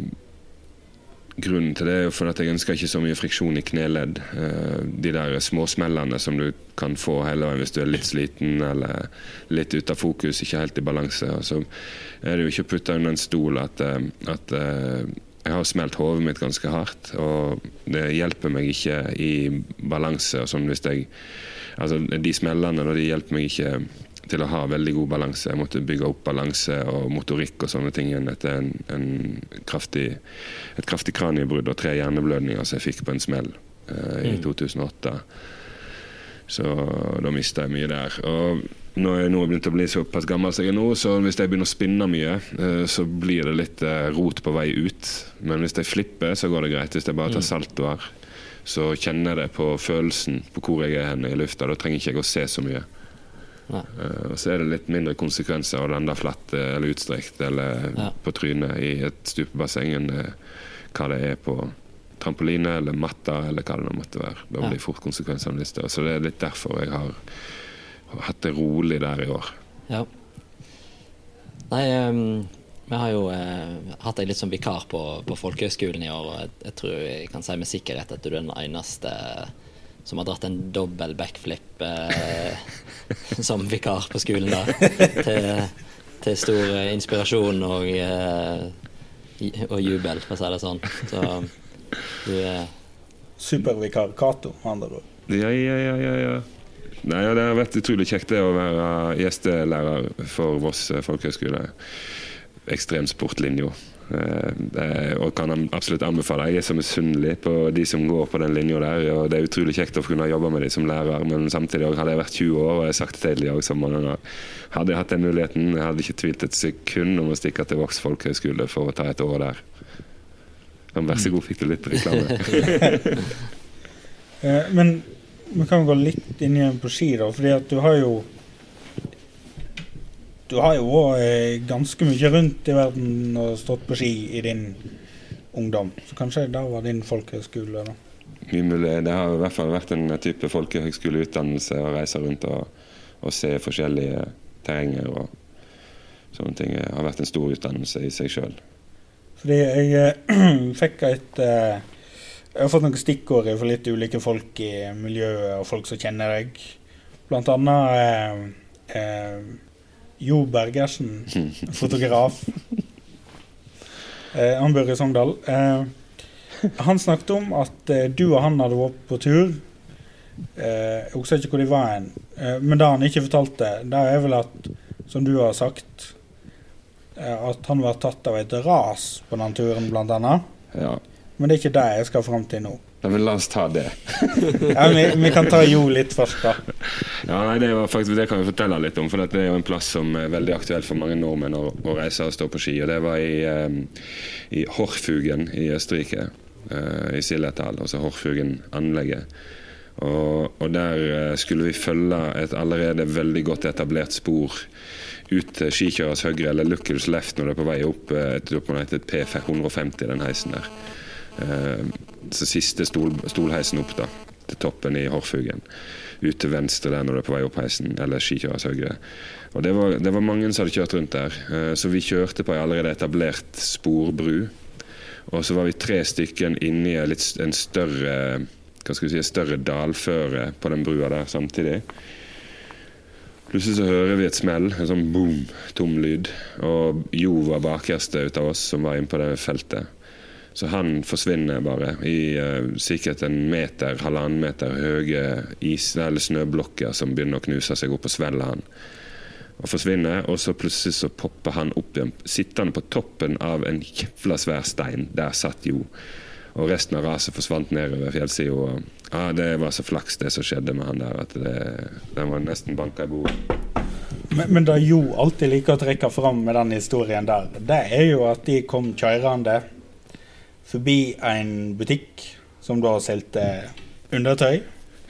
grunnen til det er for at jeg ønsker ikke så mye friksjon i kneledd. Eh, de der småsmellene som du kan få hele veien hvis du er litt sliten eller litt ute av fokus, ikke helt i balanse. Og så er det jo ikke å putte under en stol at, eh, at eh, jeg har smelt hodet mitt ganske hardt, og det hjelper meg ikke i balanse. og sånn hvis jeg altså De smellene de hjelper meg ikke til å ha veldig god balanse. Jeg måtte bygge opp balanse og motorikk og sånne ting etter en, en kraftig, et kraftig kraniebrudd og tre hjerneblødninger som jeg fikk på en smell uh, i 2008. Så da mista jeg mye der. Og når jeg nå er begynt å bli såpass gammel som jeg er nå, så hvis jeg begynner å spinne mye, uh, så blir det litt uh, rot på vei ut. Men hvis jeg flipper, så går det greit. Hvis jeg bare tar saltoer, så kjenner jeg det på følelsen på hvor jeg er henne i lufta. Da trenger ikke jeg å se så mye. Eh, Og så er det litt mindre konsekvenser å lande flatt eh, eller utstrekt eller Ja. på trynet i et stupebasseng enn eh, hva det er på trampoline eller matta eller hva det nå måtte være. Da Ja. blir fort konsekvensene litt større. Så det er litt derfor jeg har hatt det rolig der i år. Ja. Nei, um, vi har jo uh, hatt deg litt som vikar på, på folkehøgskolen i år, og jeg, jeg tror jeg kan si med sikkerhet at du er den eneste som har dratt en dobbel backflip eh, som vikar på skolen da. Til, til stor eh, inspirasjon og, eh, og jubel, for å si det sånn. Så du er Supervikar Cato, med andre ord. Ja, ja, ja, ja, ja. Nei, ja, Det har vært utrolig kjekt det å være gjestelærer for Voss folkehøgskole. Ekstremsportlinja. Eh, det- Og kan absolutt anbefale. Jeg er så misunnelig på de som går på den linja der. og Det er utrolig kjekt å kunne jobbe med dem som lærer, men samtidig hadde jeg vært 20 år, og jeg sagt det også mange ganger, hadde jeg hatt den muligheten, jeg hadde ikke tvilt et sekund om å stikke til Voss folkehøgskole for å ta et år der. Men vær så god, fikk du litt reklame. Eh, men vi kan gå litt inn igjen på ski, da. fordi at du har jo Du har jo vært eh, ganske mye rundt i verden og stått på ski i din ungdom. Så kanskje der var din folkehøgskole, da. Mye mulig. Det har i hvert fall vært en type folkehøgskoleutdannelse å reise rundt og, og se forskjellige terrenger og sånne ting. Det har vært en stor utdannelse i seg sjøl. Fordi jeg eh, fikk et eh, Jeg har fått noen stikkord for litt ulike folk i miljøet, og folk som kjenner deg. Blant annet eh, eh, Jo Bergersen, fotograf. Eh, han bor i Sogndal. Eh, han snakket om at eh, du og han hadde vært på tur. Eh, jeg husker ikke hvor de var hen. Eh, men det han ikke fortalte, det er vel at, som du har sagt eh, at han var tatt av et ras på den turen, blant annet. Ja. Men det er ikke det jeg skal fram til nå. Ja, men la oss ta det. Ja, vi, vi kan ta Jo litt først, da. Ja, nei, det, var faktisk, det kan vi fortelle litt om, for det er jo en plass som er veldig aktuell for mange nordmenn å, å reise og stå på ski. og Det var i, um, i Horfugen i Østerrike, uh, i Silletal, altså Horfugen-anlegget. Og, og der eh, skulle vi følge et allerede veldig godt etablert spor ut til skikjørers høyre, eller Luckels left, når det er på vei opp eh, et, opp heter P150, den heisen der. Eh, så siste stol, stolheisen opp da, til toppen i Horfugen. Ut til venstre der når du er på vei opp heisen, eller skikjøres høyre. Og det var, det var mange som hadde kjørt rundt der, eh, så vi kjørte på ei allerede etablert sporbru. Og så var vi tre stykker inni litt, en større hva skal vi si, større dalføre på den brua der samtidig. Plutselig så hører vi et smell, en sånn boom, tom lyd. Og Jo var bakerste ut av oss som var inne på det feltet. Så han forsvinner bare i uh, sikkert en meter, halvannen meter høye is- eller snøblokker som begynner å knuse seg opp og svelle han. Og forsvinner, og så plutselig så popper han opp igjen, sittende på toppen av en jævla svær stein. Der satt Jo. Og resten av raset forsvant nedover fjellsida. Ja, det var så flaks, det som skjedde med han der, at det, den var nesten banka i bordet. Men, men det Jo alltid liker å trekke fram med den historien der, det er jo at de kom kjørende forbi en butikk som da solgte undertøy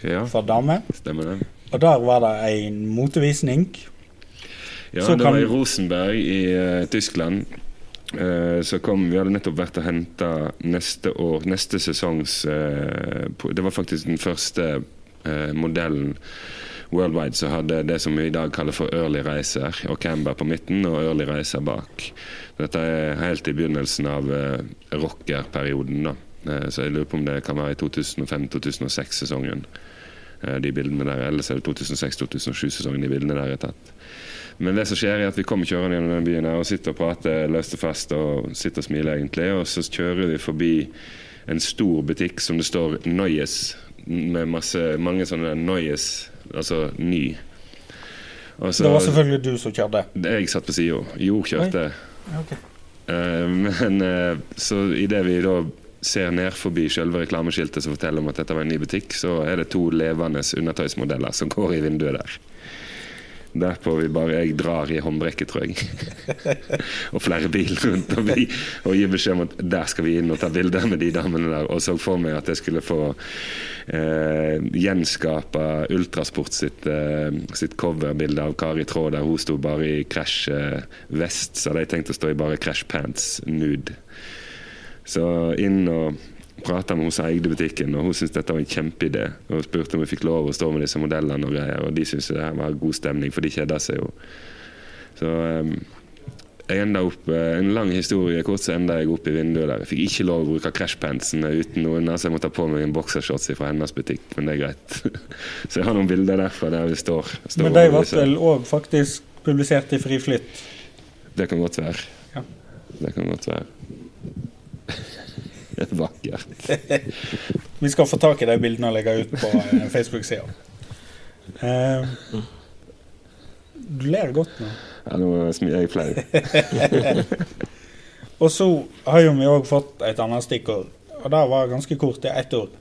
Ja, for damer. stemmer det. Og der var det en motevisning. Ja, Så det kan- var i Rosenberg i uh, Tyskland. Uh, så kom, Vi hadde nettopp vært og henta neste år, neste sesongs uh, Det var faktisk den første modellen worldwide så hadde det som vi i dag kaller for early racer, og camber på midten og early racer bak. Dette er helt i begynnelsen av eh, rockerperioden. da. Eh, så jeg lurer på om det kan være i 2005-2006-sesongen. eh, De bildene der, Ellers er det 2006-2007-sesongen de bildene der er tatt. Men det som skjer er at vi kommer kjørende gjennom den byen her og sitter og prater løst og fast og sitter og smiler, egentlig. Og så kjører vi forbi en stor butikk som det står Noyes, med masse, mange sånne Noyes, altså ny. Altså, Det var selvfølgelig du som kjørte. Jeg satt på sida. Jo kjørte. Okay. Uh, men uh, så idet vi da ser ned forbi selve reklameskiltet som forteller om at dette var en ny butikk, så er det to levende undertøysmodeller som går i vinduet der. Derpå vi bare jeg drar i håndbrekket, tror jeg. og flere biler rundt og, vi, og gir beskjed om at der skal vi inn og ta bilder med de damene der. Og så for meg at jeg skulle få eh, gjenskape Ultrasport sitt, eh, sitt coverbilde av Kari Traa der hun sto bare i crash eh, vest, så hadde jeg tenkt å stå i bare crash pants nude. Så inn og prata med hun som eide butikken, og hun syntes dette var en kjempeidé. Og spurte om vi fikk lov å stå med disse modellene og greier, og de syntes det her var god stemning, for de kjeda seg jo. Så um, jeg enda opp, eh, En lang historie kort så enda jeg opp i vinduet der. Jeg fikk ikke lov å bruke crashpantsene uten noen, så jeg måtte ta på meg en boksershorts fra hennes butikk, men det er greit. så jeg har noen bilder derfra der vi står. står Men de ble vel òg faktisk publisert i Fri Flytt. Det kan godt være. Ja. Det kan godt være. Vakkert. Vi skal få tak i de bildene og legge ut på eh, Facebook-sida. Eh, du ler godt nå. Ja, nå smiler jeg flau. Og så har jo vi òg fått et annet stikkord, og det var ganske kort. Det er ett ord.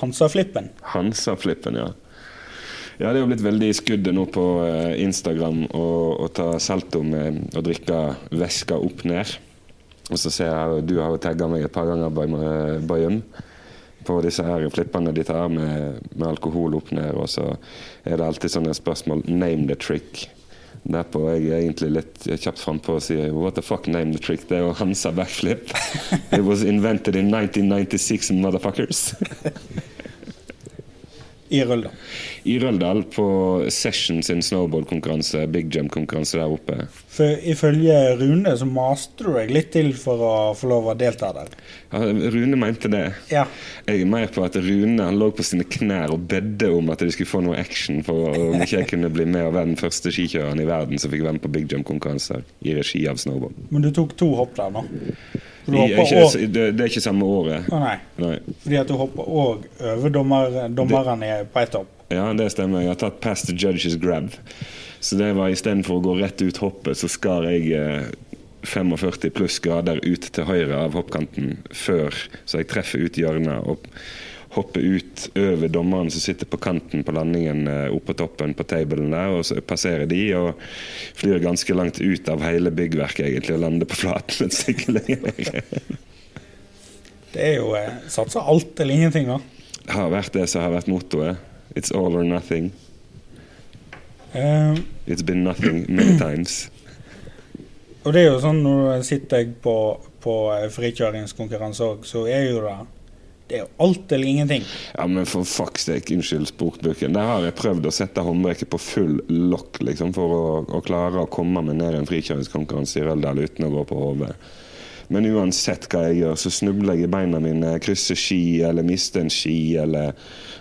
Hansaflippen. Hansa-flippen, ja. Ja, det er jo blitt veldig i skuddet nå på eh, Instagram å ta salto med å drikke væska opp ned. Og så ser jeg du har jo tagga meg et par ganger, Bay- Bayum, på disse her flippene de tar med, med alkohol opp ned. Og så er det alltid sånne spørsmål 'name the trick'. Derpå er jeg egentlig litt kjapt frampå og sier 'what the fuck, name the trick'? Det er jo Hansa backflip. It was invented in 1996, motherfuckers. I Røldal. I Røldal på Session sin snowboardkonkurranse, big jump-konkurranse der oppe. For ifølge Rune så maste du deg litt til for å få lov å delta der. Ja, Rune mente det. Ja. Jeg er mer på at Rune han lå på sine knær og bedde om at de skulle få noe action for om ikke jeg kunne bli med og være den første skikjøreren i verden som fikk være med på big jump-konkurranser i regi av snowboard. Men du tok to hopp der nå. Du er hopper ikke, og... det, er ikke samme året. Å nei. Nei. Fordi at du hopper òg over dommer, dommerne på ett hopp. Ja, det stemmer. Jeg har tatt past the judges grab. Så det var istedenfor å gå rett ut hoppet, så skar jeg eh, 45 pluss grader ut til høyre av hoppkanten før, så jeg treffer ut hjørnet og hopper ut over dommeren som sitter på kanten på landingen eh, oppe på toppen på tabelen der, og så passerer de og flyr ganske langt ut av hele byggverket egentlig og lander på flaten et stykke lenger ned. Det er jo eh, satse alt eller ingenting, da. Det har vært det som har vært mottoet. It's all or nothing. Eh, It's been nothing many times. og det er jo sånn når du sitter på, på eh, frikjøringskonkurranse òg, så er jo det Det er jo alt eller ingenting. Ja, men for fuck's sake, unnskyld sportboken. Der har jeg prøvd å sette håndbrekket på full lokk liksom, for å, å klare å komme meg ned i en frikjøringskonkurranse i Røldal uten å gå på hodet. Men uansett hva jeg gjør, så snubler jeg i beina mine, krysser ski eller mister en ski. eller...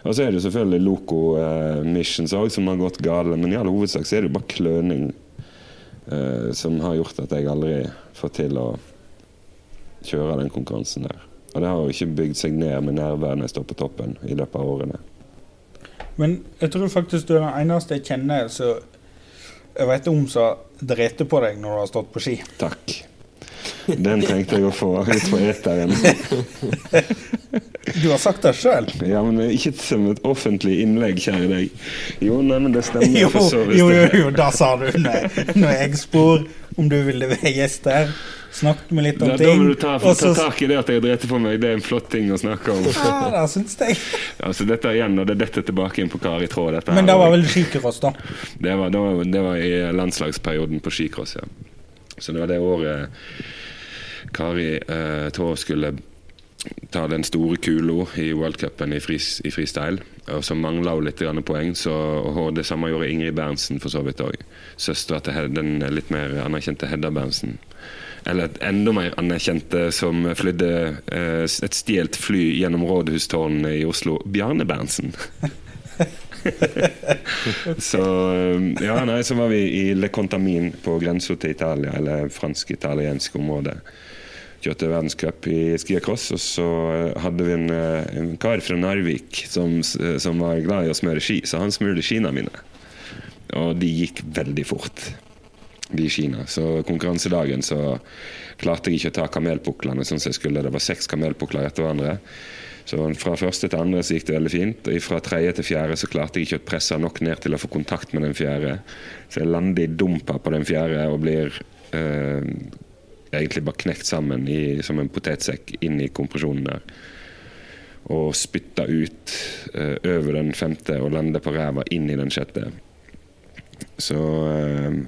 Og så er det selvfølgelig Loco eh, Missions òg som har gått gale, men i all hovedsak så er det jo bare kløning eh, som har gjort at jeg aldri får til å kjøre den konkurransen der. Og det har jo ikke bygd seg ned med nerver når jeg står på toppen i løpet av årene. Men jeg tror faktisk du er den eneste jeg kjenner som jeg vet om som driter på deg når du har stått på ski. Takk. Den trengte jeg å få ut på eteren. Du har sagt det sjøl. Ja, men ikke som et offentlig innlegg, kjære deg. Jo, nei, men det stemmer Jo, for så vidt. jo, jo, jo, da sa du når, når jeg spor om du ville være gjest her. Snakket med litt om ting da må du ta, ta tak i det at jeg driter på meg. Det er en flott ting å snakke om. Ja, det syns jeg. Altså, dette er igjen, og det detter tilbake inn på Kari Tråd. dette. Men det var vel skicross, da. Det var, det, var, det var i landslagsperioden på skicross, ja. Så det var det året Kari eh, Traa skulle ta den store kula i worldcupen i, fris, i freestyle. Og så mangla hun litt poeng, så, og det samme gjorde Ingrid Berntsen for så vidt òg. Søstera til den litt mer anerkjente Hedda Berntsen. Eller enda mer anerkjente som flydde eh, et stjålet fly gjennom rådhustårnene i Oslo. Bjarne Berntsen. så eh, ja, nei, så var vi i Le Contamin på grensa til Italia, eller fransk-italiensk område. Kjørte verdenscup i skiacross, og så eh, hadde vi en, eh, en kar fra Narvik som, som, var glad i å smøre ski, så han smurte skiene mine. Og de gikk veldig fort, de skiene. Så konkurransedagen så klarte jeg ikke å ta kamelpuklene sånn som jeg skulle. Det var seks kamelpukler etter hverandre. Så Fra første til andre så gikk det veldig fint. og Fra tredje til fjerde så klarte jeg ikke å presse nok ned til å få kontakt med den fjerde. Så jeg lander i dumpa på den fjerde og blir eh, egentlig bare knekt sammen i, som en potetsekk inn i kompresjonen der. Og spytta ut eh, over den femte og lander på ræva inn i den sjette. Så eh,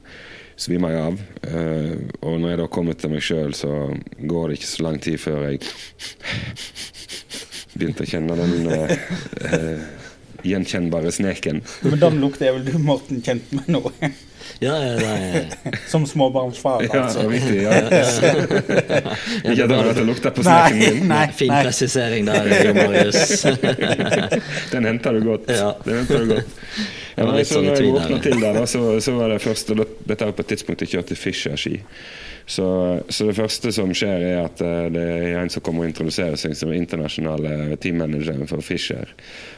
svima jeg av. Eh, og når jeg da kommer til meg sjøl, så går det ikke så lang tid før jeg begynte å kjenne den uh, uh, gjenkjennbare sneken. Men den lukter er vel du, Morten, kjent med nå? Ja, ja, Som småbarnsfar, altså. Ja, riktig. Ja. Ikke at det har lukta på sneken din. Nei, fin nei. presisering der, Marius. Den henter du godt. Den henter du godt. Ja, nei, så når jeg våkna til der, så, så, var det først Dette var på et tidspunkt jeg kjørte Fischer-ski. Så, så, det første som skjer, er at eh, det er en som kommer og introduserer seg som internasjonale teammanageren for Fischer.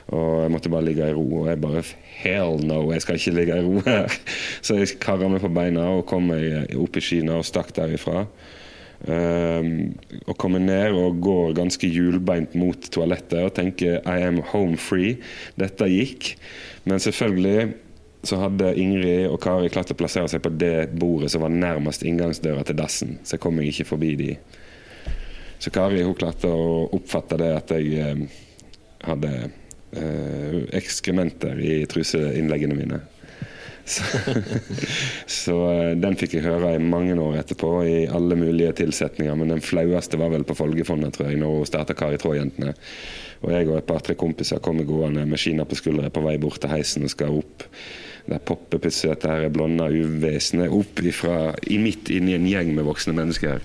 Og jeg måtte bare ligge i ro. Og jeg bare Hell no, jeg skal ikke ligge i ro her. Så jeg karra meg på beina og kom meg opp i Kina og stakk derifra. Um, og kommer ned og går ganske hjulbeint mot toalettet og tenker I am home free. Dette gikk. Men selvfølgelig så hadde Ingrid og Kari klart å plassere seg på det bordet som var nærmest inngangsdøra til dassen. Så jeg kom jeg ikke forbi de. Så Kari hun klarte å oppfatte det at jeg eh, hadde eh, ekskrementer i truseinnleggene mine. Så, så, eh, den fikk jeg høre i mange år etterpå, i alle mulige tilsetninger. Men den flaueste var vel på Folgefondet, tror jeg, når hun starta Kari Traa-jentene. Og jeg og et par-tre kompiser kommer gående med skina på skuldra på vei bort til heisen og skal opp der popper plutselig dette her blonde uvesenet opp ifra, i midt inni en gjeng med voksne mennesker.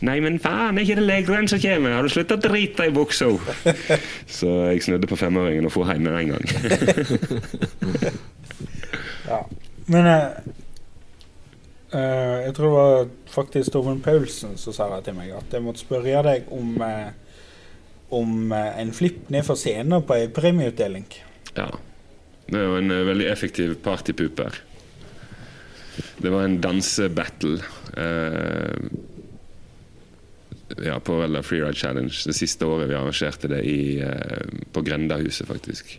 'Nei, men faen, er ikke det legeren som kommer? Har du sluttet å drite i buksa?' Så jeg snudde på femåringen og for hjem med en gang. ja. Men uh, jeg tror det var faktisk Torben Paulsen som sa det til meg, at jeg måtte spørre deg om, uh, om en flipp ned for scenen på ei premieutdeling. Ja. Det er jo en uh, veldig effektiv partypooper. Det var en dansebattle eh, ja, på Velda Freeride Challenge det siste året vi arrangerte det i, eh, på Grendahuset, faktisk.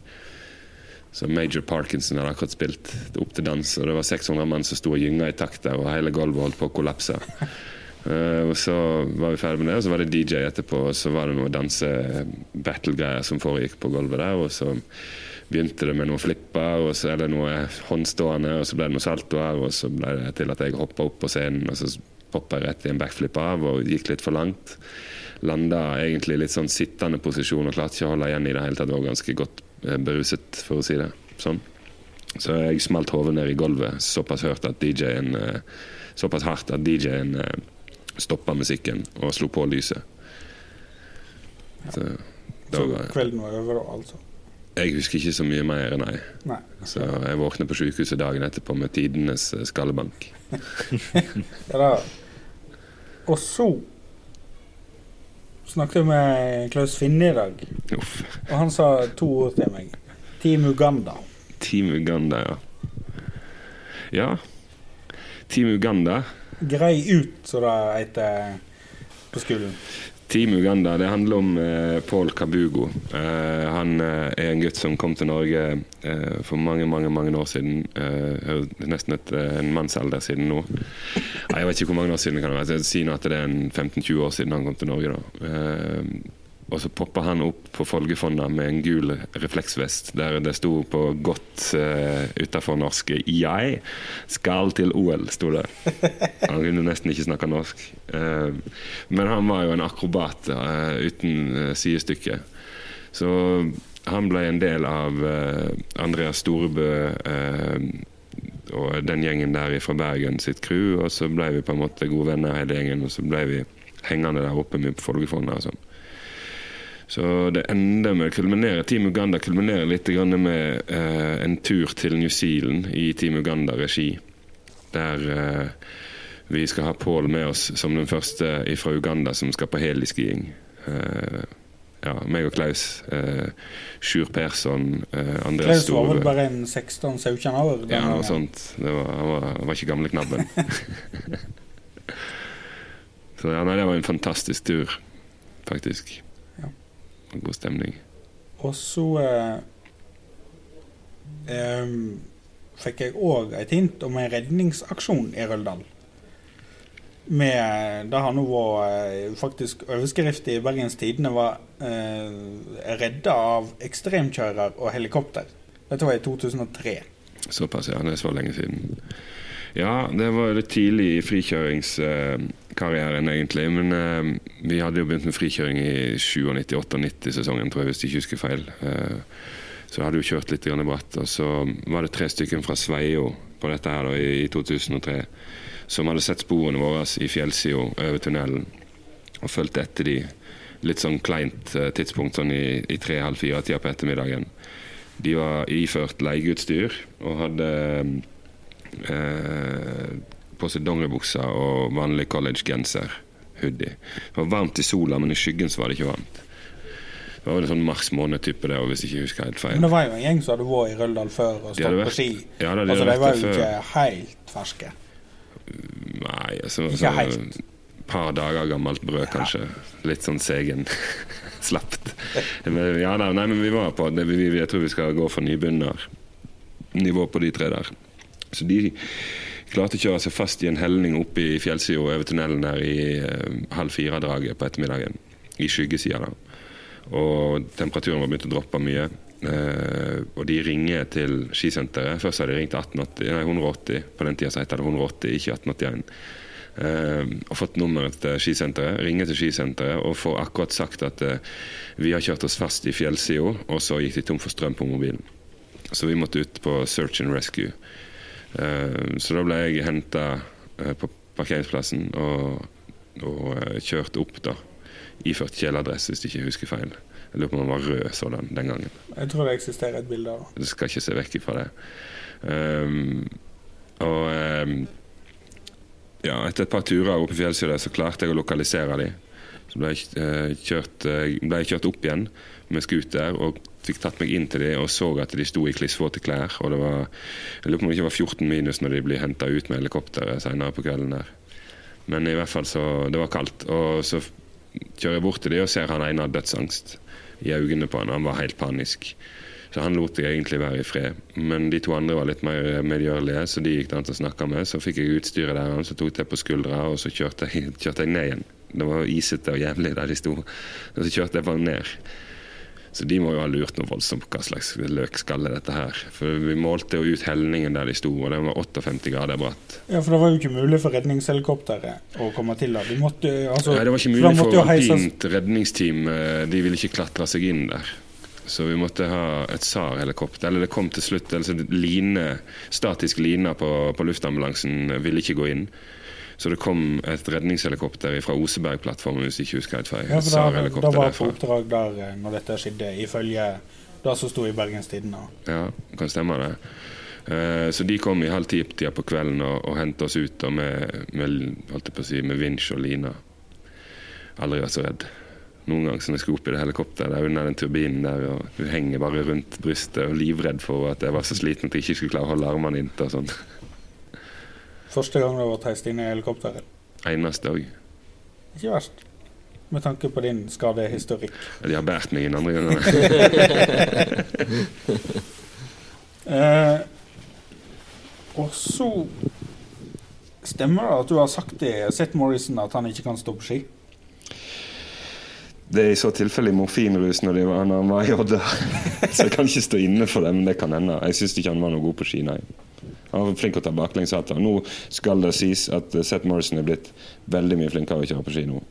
Så Major Parkinson hadde akkurat spilt opp til dans, og det var 600 mann som sto og gynga i takt der, og hele gulvet holdt på å kollapse. Uh, og Så var vi ferdig med det, og så var det DJ etterpå, og så var det noe danse-battle-greier som foregikk på gulvet der. og så begynte det med noen flipper, og så er det noe håndstående, og så ble det noe saltoer, og så ble det til at jeg hoppa opp på scenen, og så poppa jeg rett i en backflip av og gikk litt for langt. Landa egentlig litt sånn sittende posisjon og klarte ikke å holde igjen i det hele tatt. Var ganske godt eh, beruset, for å si det sånn. Så jeg smalt hodet ned i gulvet såpass eh, Såpass hardt at DJ-en eh, stoppa musikken og slo på lyset. Så, så kvelden var over, altså? Jeg husker ikke så mye mer, nei. nei. Så jeg våkner på sykehuset dagen etterpå med tidenes eh, skallebank. ja da. Og så snakket jeg med Klaus Finne i dag, Uff. og han sa to ord til meg. Team Uganda. Team Uganda, ja. Ja. Team Uganda. Grei ut, som det heter på skolen. Team Uganda det handler om eh, Paul Kabugo. Eh, han eh, er en gutt som kom til Norge eh, for mange mange, mange år siden. Eh, nesten et, eh, en mannsalder siden nå. Jeg vet ikke hvor mange år siden det kan være. Jeg sier at det er 15-20 år siden han kom til Norge. da. Eh, og så poppa han opp på Folgefonna med en gul refleksvest der det sto på godt uh, utafor norsk 'Jeg skal til OL', sto det. Han kunne nesten ikke snakke norsk. Uh, men han var jo en akrobat uh, uten uh, sidestykke. Så han ble en del av Andreas Storebø og den gjengen der fra Bergen sitt crew, og så ble vi på en måte gode venner hele gjengen, og så ble vi hengende der oppe med på Folgefonna og sånn. Så det ender med å kulminere Team Uganda kulminerer litt grann med eh, en tur til New Zealand i Team Uganda-regi. Der eh, vi skal ha Pål med oss som den første fra Uganda som skal på heliskiing. Eh, ja, meg og Klaus. Eh, Sjur Persson, eh, Andreas Klaus var vel bare en 16-17 år? Ja, noe sånt. Det var, han, var, han var ikke gamle knabben. Så ja, nei, det var en fantastisk tur, faktisk. God stemning. Og så eh, eh, fikk jeg òg et hint om en redningsaksjon i Røldal. Med Det har nå vært eh, faktisk overskrift i Bergens Tidende var eh, 'Redda av ekstremkjører og helikopter'. Dette var i 2003. Såpass, ja. Det er så lenge siden. Ja, det var litt tidlig i frikjøringskarrieren, egentlig. Men eh, vi hadde jo begynt med frikjøring i 97-98-sesongen, tror jeg, hvis jeg ikke husker feil. Eh, så hadde jo kjørt litt grann bratt. Og så var det tre stykker fra Sveio på dette her da, i, i 2003 som hadde sett sporene våre i fjellsida over tunnelen og fulgte etter de litt sånn kleint eh, tidspunkt, sånn i, i tre-halv fire-tida på ettermiddagen. De var iført leieutstyr og hadde eh, på seg dongeribukse og vanlig collegegenser, hoodie. Det var varmt i sola, men i skyggen så var det ikke varmt. Det var vel en sånn mars måned-type det, hvis jeg ikke husker helt feil. Men det var jo en gjeng som hadde vært i Røldal før og stått på ski. Ja, da, de altså, de var jo ikke helt ferske. Nei, altså, Ikke helt. Et par dager gammelt brød, kanskje. Litt sånn segen. Slapt. Men, ja, nei, nei, men vi var på det, vi, Jeg tror vi skal gå for nybegynnernivå på de tre der. Så de klarte å kjøre seg fast i en helning oppe i fjellsida over tunnelen der i eh, halv fire-draget på ettermiddagen. I skyggesida, da. Og temperaturen var begynt å droppe mye. Uh, og de ringer til skisenteret. Først hadde de ringt 1880, nei 180. På den tida het det 180, ikke 1881. Uh, og fått nummeret til skisenteret. Ringer til skisenteret og får akkurat sagt at eh, vi har kjørt oss fast i fjellsida, og så gikk de tom for strøm på mobilen. Så vi måtte ut på search and rescue. Eh, så da ble jeg henta på parkeringsplassen og, og eh, kjørt opp, da. Iført kjeledress, hvis jeg ikke husker feil. Jeg lurer på om han var rød sådan den gangen. Jeg tror det eksisterer et bilde av det. Skal ikke se vekk ifra det. Um, og um, ja, etter et par turer oppe i fjellsida så klarte jeg å lokalisere dem. Så ble jeg, eh, kjørt, eh, ble jeg kjørt opp igjen med scooter og fikk tatt meg inn til dem og så at de sto i klissvåte klær. Og det var, jeg lurer på om det ikke var 14 minus når de blir henta ut med helikopteret senere på kvelden der. Men i hvert fall så Det var kaldt. Og så kjører jeg bort til de og ser han ene har dødsangst i øynene på han. Han var helt panisk. Så han lot jeg egentlig være i fred. Men de to andre var litt mer medgjørlige, så de gikk det an å snakke med. Så fikk jeg utstyret der, så tok jeg på skuldra, og så kjørte jeg, kjørte jeg ned igjen. Det var isete og jævlig der de sto. Og så kjørte jeg bare ned. Så de må jo ha lurt noe voldsomt på hva slags løkskall er dette her. For vi målte jo ut helningen der de sto, og den var 58 grader bratt. Ja, for det var jo ikke mulig for redningshelikopteret å komme til der. De måtte, altså, Nei, det var ikke mulig for, for alpint redningsteam. eh, De ville ikke klatre seg inn der. Så vi måtte ha et SAR-helikopter. Eller det kom til slutt altså line, Statisk line på, på luftambulansen ville ikke gå inn. Så det kom et redningshelikopter fra Osebergplattformen, hvis ikke husker helt feil. Ja, for da, da SAR-helikopter var jeg på oppdrag der eh, når dette skjedde, ifølge det som sto i Bergens Tidende. Ja, kan stemme det. Eh, Så de kom i halv ti-tida på kvelden og, og hentet oss ut og med, med, si, med vinsj og lina. Aldri vært så redd. Noen ganger som jeg skulle opp i det helikopteret der under den turbinen der, og du henger bare rundt brystet og livredd for at jeg var så sliten at jeg ikke skulle klare å holde armene inntil og sånn. Første gang du har vært heist inn i helikopteret. Eneste òg. Ikke verst. Med tanke på din skadehistorikk. De har båret meg inn andre ganger. Eh, og så Stemmer det at du har sagt til Seth Morrison at han ikke kan stå på ski? Det er i så tilfelle i morfinrus når var, når han var i Odda. Så jeg kan ikke stå inne for det, men det kan hende. Jeg syns ikke han var noe god på ski, nei. Han var flink å ta baklengs hatt. Nå skal det sies at Seth Morrison er blitt veldig mye flinkere å kjøre på ski nå.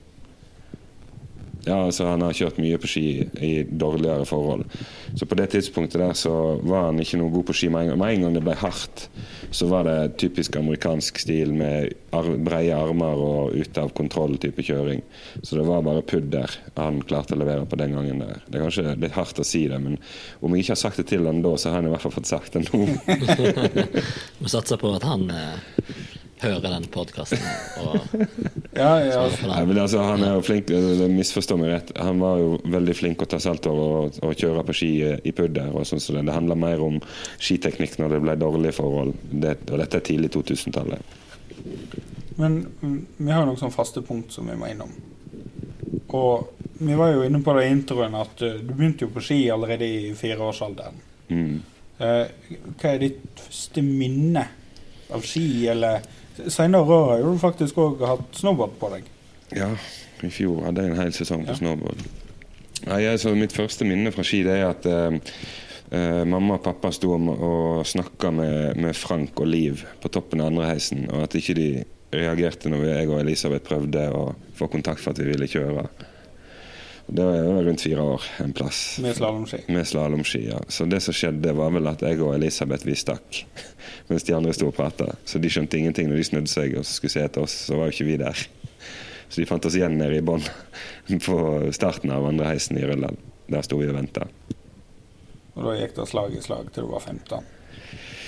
Ja, altså Han har kjørt mye på ski i dårligere forhold. Så på det tidspunktet der så var han ikke noe god på ski med en gang. Med en gang det ble hardt, så var det typisk amerikansk stil med ar breie armer og ute av kontroll-type kjøring. Så det var bare pudder han klarte å levere på den gangen der. Det er kanskje litt hardt å si det, men om jeg ikke har sagt det til han da, så har han i hvert fall fått sagt det nå. Må satser på at han eh, hører den podkasten. Ja, ja. Nei, men altså, han er jo flink, misforstå meg rett, han var jo veldig flink å ta salto og, og kjøre på ski i pudder. og sånn så det. det handler mer om skiteknikk når det ble dårlige forhold. Det, og dette er tidlig 2000-tallet. Men mm, vi har noen sånne faste punkt som vi må innom. Og vi var jo inne på det i introen at uh, du begynte jo på ski allerede i fireårsalderen. Mm. Uh, hva er ditt første minne av ski, eller Senere år har du faktisk òg hatt snowboard på deg. Ja, i fjor hadde jeg en hel sesong på Ja. snowboard. Nei, altså, mitt første minne fra ski det er at eh, eh, mamma og pappa sto og, og snakka med, med Frank og Liv på toppen av andre heisen, og at ikke de reagerte når jeg og Elisabeth prøvde å få kontakt for at vi ville kjøre. Det var rundt fire år en plass. Med slalåmski. Med slalåmski, ja. Så det som skjedde, var vel at jeg og Elisabeth vi stakk. Mens de andre sto og prata. Så de skjønte ingenting når de snudde seg og skulle se etter oss. Så var jo ikke vi der. Så de fant oss igjen nede i bånn på starten av andre heisen i Rødland. Der sto vi og venta. Og da gikk det slag i slag til du var 15.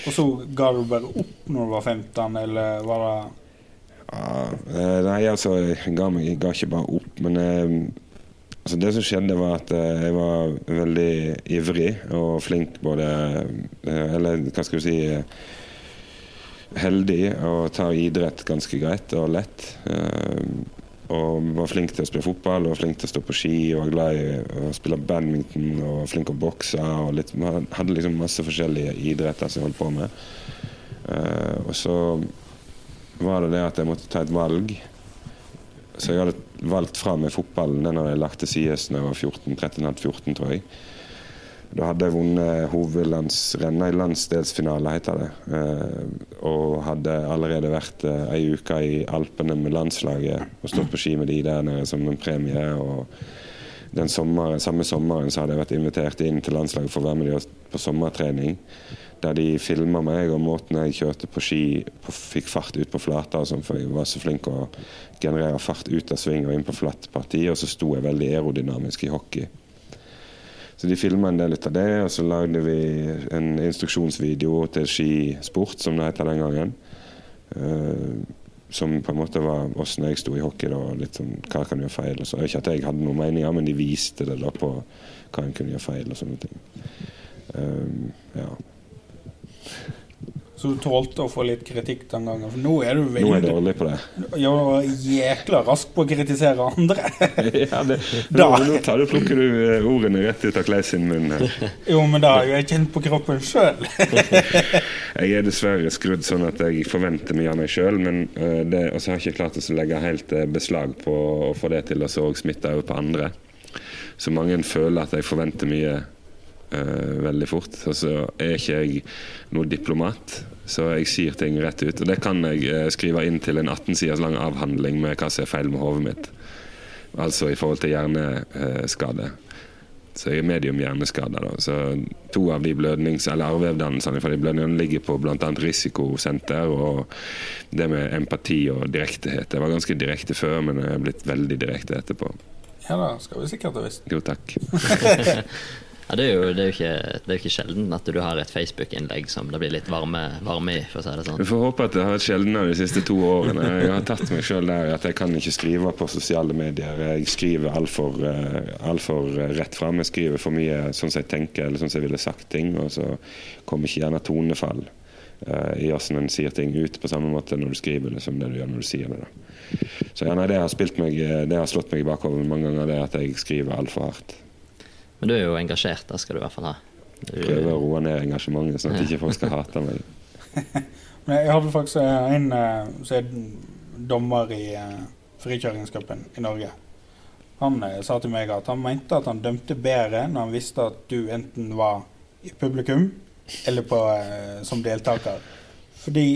Og så ga du bare opp når du var 15, eller var det Ja, eh, nei, altså, jeg ga, meg, jeg ga ikke bare opp, men eh, altså, det som skjedde, var at eh, jeg var veldig ivrig og flink både eh, Eller hva skal vi si eh, Heldig og tar idrett ganske greit og lett. og var flink til å spille fotball og flink til å stå på ski og var glad i å spille badminton og flink til å bokse. og litt, Hadde liksom masse forskjellige idretter som jeg holdt på med. Og så var det det at jeg måtte ta et valg. Så jeg hadde valgt fra meg fotballen. Den hadde jeg lagt til side da jeg var 14, 13,5-14, tror jeg. Da hadde jeg vunnet hovedlandsrennet i landsdelsfinale, heter det. Eh, og hadde allerede vært eh, ei uke i Alpene med landslaget og stått på ski med de der nede som en premie. og den sommeren, Samme sommeren så hadde jeg vært invitert inn til landslaget for å være med dem på sommertrening. Der de filma meg og måten jeg kjørte på ski på, fikk fart ut på flata. og sånn, For jeg var så flink å generere fart ut av sving og inn på flatt parti. Og så sto jeg veldig aerodynamisk i hockey. Så de filma en del av det, og så lagde vi en instruksjonsvideo til skisport, som det heter den gangen. Uh, som på en måte var åssen jeg sto i hockey. da, litt sånn, Hva kan gjøre feil? og så. Ikke at jeg hadde noen meninger, men de viste det da på hva en kunne gjøre feil og sånne ting. Um, ja. Så du tålte å få litt kritikk den gangen? For nå er du Nå er jeg veldig dårlig på det. ja, jækla rask på å kritisere andre. ja, det Da. nå, tar du, plukker du eh, ordene rett ut av Clay sin munn. jo, men det har jeg kjent på kroppen sjøl. Jeg er dessverre skrudd sånn at jeg forventer mye av meg sjøl, men eh, det, også har jeg ikke klart å legge helt eh, beslag på å få det til å smitte over på andre. Så mange føler at jeg forventer mye eh, veldig fort. Og så er ikke jeg noe diplomat, så jeg sier ting rett ut. Og det kan jeg eh, skrive inn til en 18 siders lang avhandling med hva som er feil med hodet mitt. Altså i forhold til hjerneskade. Så jeg er medium hjerneskada. da. Så to av de blødnings- eller arvevevdannelsene fra de blødningene ligger på bl.a. risikosenter og det med empati og direktehet. Jeg var ganske direkte før, men jeg er blitt veldig direkte etterpå. Ja da, skal vi sikkert ha visst. Jo, takk. Ja, det, er jo, det, er ikke, det er jo ikke sjelden at du har et Facebook-innlegg som det blir litt varme, varme i, for å si det sånn. Vi får håpe at det har vært sjeldnere de siste to årene. Jeg har tatt meg sjøl der at jeg kan ikke skrive på sosiale medier. Jeg skriver altfor alt for rett fram. Jeg skriver for mye sånn som jeg tenker, eller sånn som jeg ville sagt ting. Og så kommer ikke gjerne tonefall uh, i åssen en sier ting ut, på samme måte når du skriver det som det du gjør når du sier det. da. Så ja, nei, det har, meg, det har slått meg i bakover mange ganger, det at jeg skriver altfor hardt. Men du er jo engasjert, det skal du i hvert fall ha. Du, Prøver å roe ned engasjementet, sånn at ikke folk skal hate meg. Men jeg hadde faktisk eh, en eh, som er dommer i eh, frikjøringscupen i Norge. Han sa til meg at han mente at han dømte bedre når han visste at du enten var i publikum eller på, som deltaker. Fordi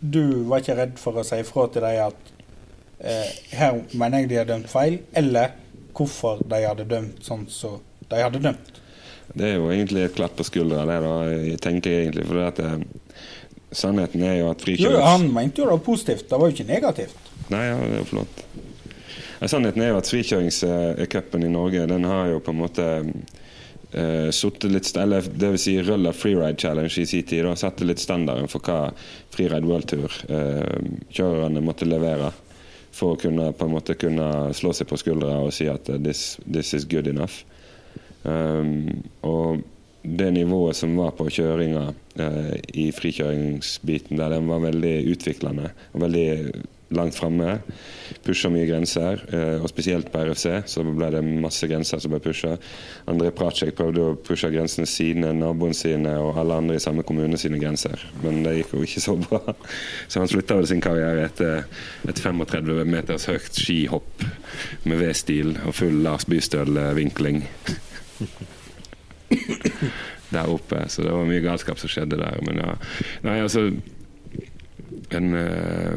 du var ikke redd for å si ifra til dem at eh, her mener jeg de har dømt feil, eller hvorfor de hadde dømt sånn som så de hadde dømt. Det er jo egentlig et klapp på skuldra, det da, jeg tenker jeg egentlig. For det at, sannheten er jo at frikjøps... Jo, han mente jo det var positivt, det var jo ikke negativt. Nei, ja, det er flott. Sannheten er jo at frikjøringscupen i Norge, den har jo på en måte uh, litt eller det vil si Rølla Freeride Challenge i sin tid og satte litt standarden for hva Freeride World Tour-kjørerne uh, måtte levere for å kunne på en måte kunne slå seg på skuldra og si at this, this is good enough. Um, og det nivået som var på kjøringa uh, i frikjøringsbiten, der den var veldig utviklende og veldig langt framme. Pusha mye grenser, uh, og spesielt på RFC så ble det masse grenser som ble pusha. André Pracek prøvde å pushe grensene sine, naboen sine og alle andre i samme kommune sine grenser, men det gikk jo ikke så bra. Så han slutta vel sin karriere etter et 35 meters høyt skihopp med V-stil og full Lars Bystøl-vinkling der oppe. Så det var mye galskap som skjedde der. Men ja, nei, altså en, uh,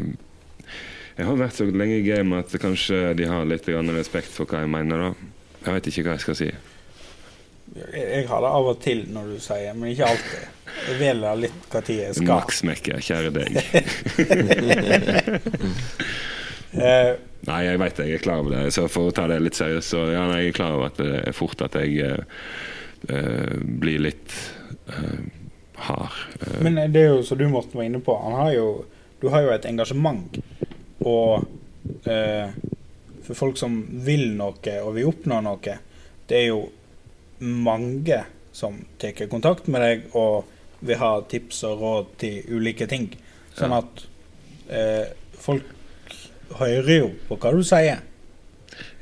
Jeg har vært så lenge i gamet at kanskje de har litt respekt for hva jeg mener. da. Jeg vet ikke hva jeg skal si. Jeg har det av og til når du sier, men ikke alltid. Jeg velger litt hva tid jeg skal. Max Mekke, kjære deg. uh, Nei, jeg veit jeg er klar over det. Så for å ta det litt seriøst, så ja, nei, jeg er klar over at det er fort at jeg uh, blir litt uh, hard. Men det er jo som du Morten var inne på, har jo, du har jo et engasjement. Og for folk som vil noe og vil oppnå noe, det er jo mange som tar kontakt med deg og vil ha tips og råd til ulike ting. Sånn at folk hører jo på hva du sier.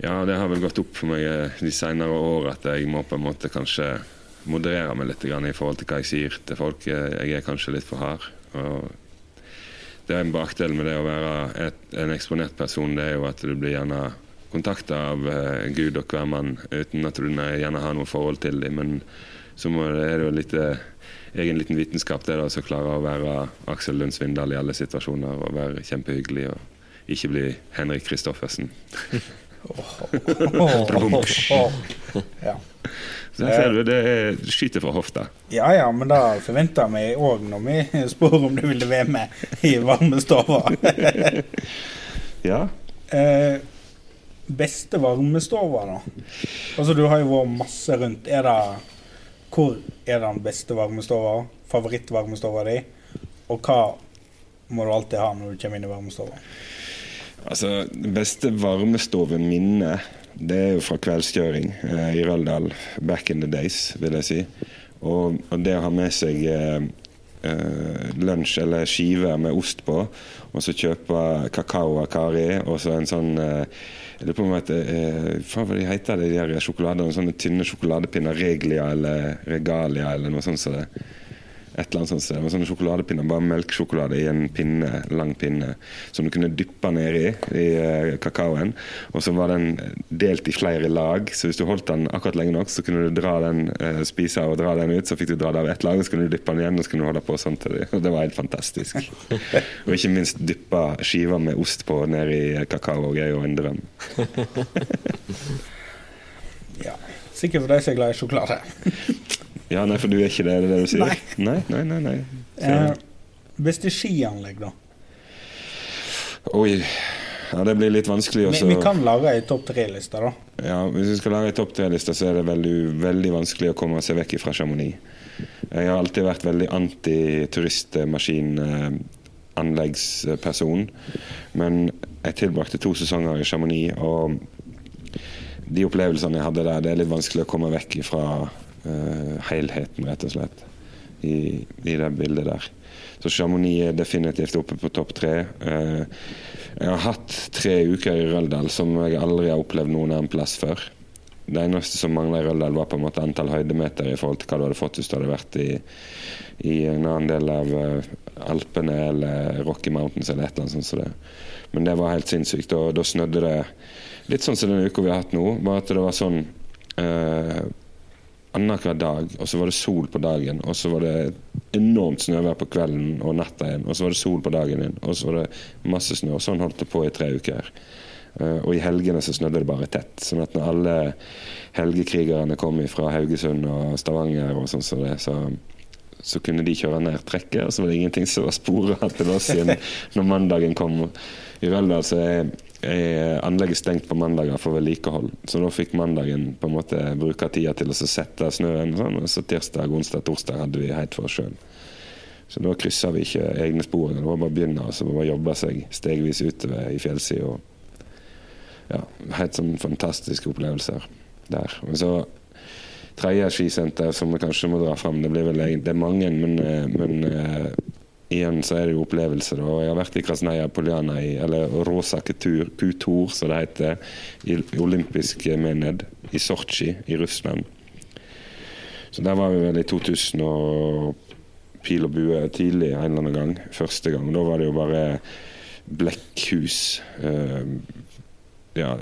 Ja, det har vel gått opp for meg de senere år at jeg må på en måte kanskje moderere meg litt i forhold til hva jeg sier til folk. Jeg er kanskje litt for hard. Og det er en bakdel med det å være et, en eksponert person, det er jo at du blir gjerne kontakta av uh, Gud og hvermann uten at du gjerne har noe forhold til dem. Men så må, er det jo litt egen liten vitenskap det å klare å være Aksel Lund Svindal i alle situasjoner og være kjempehyggelig. og ikke bli Henrik Kristoffersen. ja. Så der ser du, det skyter fra hofta. Ja ja, men da forventer vi òg når vi spør om du ville være med i varmestova. ja. Eh, beste varmestova, da? Altså, du har jo vært masse rundt. Er det Hvor er den beste varmestova? Favorittvarmestova di? Og hva må du alltid ha når du kommer inn i varmestova? Altså, beste beste varmestoveminnet det er jo fra kveldskjøring eh, i Røldal. Back in the days, vil jeg si. Og, og det å ha med seg eh, eh, lunsj eller skiver med ost på, og så kjøpe kakao av Kari, og så en sånn eh, jeg lurer på om at, eh, Hva de heter de der sjokoladene? Sånne tynne sjokoladepinner. Reglia eller Regalia eller noe sånt. Så det et eller annet sånt sted. Sånne sjokoladepinner, bare melkesjokolade i en pinne, lang pinne som du kunne dyppe ned i i kakaoen. Og så var den delt i flere lag, så hvis du holdt den akkurat lenge nok, så kunne du dra den, spise spise og dra den ut. Så fikk du dra det av ett lag, og så kunne du dyppe den igjen, og så kunne du holde på sånn til det. Og det var helt fantastisk. og ikke minst dyppe skiver med ost på ned i kakao er jo en drøm. ja. Sikkert for deg som er glad i sjokolade. Ja, nei, for du er ikke det, er det det du sier? Nei. Nei, nei, nei, nei. Eh, beste skianlegg, da? Oi. Ja, det blir litt vanskelig også. Vi, vi kan lage ei topp tre-liste, da. Ja, Hvis vi skal lage ei topp tre-liste, så er det veldig, veldig vanskelig å komme seg vekk fra Chamonix. Jeg har alltid vært veldig anti-turistmaskinanleggsperson. Men jeg tilbrakte to sesonger i Chamonix, og de opplevelsene jeg hadde der, det er litt vanskelig å komme vekk fra helheten, rett og slett, i, i, det bildet der. Så Chamonix er definitivt oppe på topp tre. Uh, jeg har hatt tre uker i Røldal som jeg aldri har opplevd noen annen plass før. Det eneste som mangla i Røldal, var på en måte antall høydemeter i forhold til hva du hadde fått hvis du hadde vært i, i en annen del av uh, Alpene eller Rocky Mountains eller et eller annet sånt. Så det. Men det var helt sinnssykt. Og da snødde det litt sånn som den uka vi har hatt nå, bare at det var sånn uh, annenhver dag, og så var det sol på dagen. Og så var det enormt snøvær på kvelden og natta igjen. Og så var det sol på dagen igjen, og så var det masse snø. Og sånn holdt det på i tre uker. Eh, og i helgene så snødde det bare tett. Sånn at når alle helgekrigerne kom fra Haugesund og Stavanger og sånn som så det, så, så kunne de kjøre ned trekket, og så var det ingenting som var spora til oss igjen når mandagen kom. I Røldal så er er anlegget stengt på mandager for vedlikehold. Så da fikk mandagen på en måte bruke tida til å sette snøen. Sånn, og så tirsdag, onsdag, torsdag hadde vi helt for oss sjøl. Så da kryssa vi ikke egne spor. Det var bare å begynne og jobbe seg stegvis utover i fjellsida. Ja, helt sånn fantastiske opplevelser der. Men så tredje skisenter som vi kanskje må dra fram. Det, blir vel, det er mange, men, eh, men uh, igjen så er det jo opplevelser. Og jeg har vært i Krasnaja Poljana, eller Rosa Kutur, som det heter, i, olympisk mened i Sotsji i Russland. Så der var vi vel i 2000 og pil og bue tidlig en eller annen gang. Første gang. Da var det jo bare blekkhus. Eh, ja,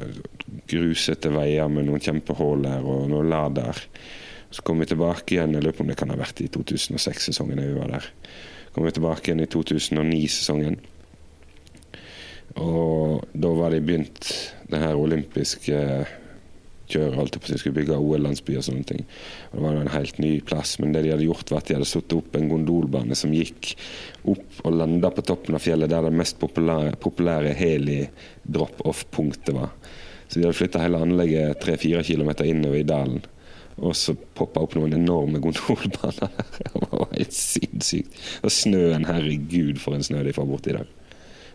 grusete veier med noen kjempehull her og noe lader. Så kom vi tilbake igjen, jeg lurer på om det kan ha vært i 2006-sesongen vi var der. Kom vi tilbake igjen i 2009-sesongen. Og da var de begynt det her olympiske kjøret alt på, de skulle bygge OL-landsby og sånne ting. Og det var en helt ny plass. Men det de hadde gjort, var at de hadde satt opp en gondolbane som gikk opp og landa på toppen av fjellet, der det mest populære, populære heli-drop-off-punktet var. Så de hadde flytta hele anlegget tre-fire kilometer innover i dalen. Og så poppa opp noen enorme gondolbaner der. Det var helt sinnssykt. Og snøen, herregud for en snø de får borti i dag.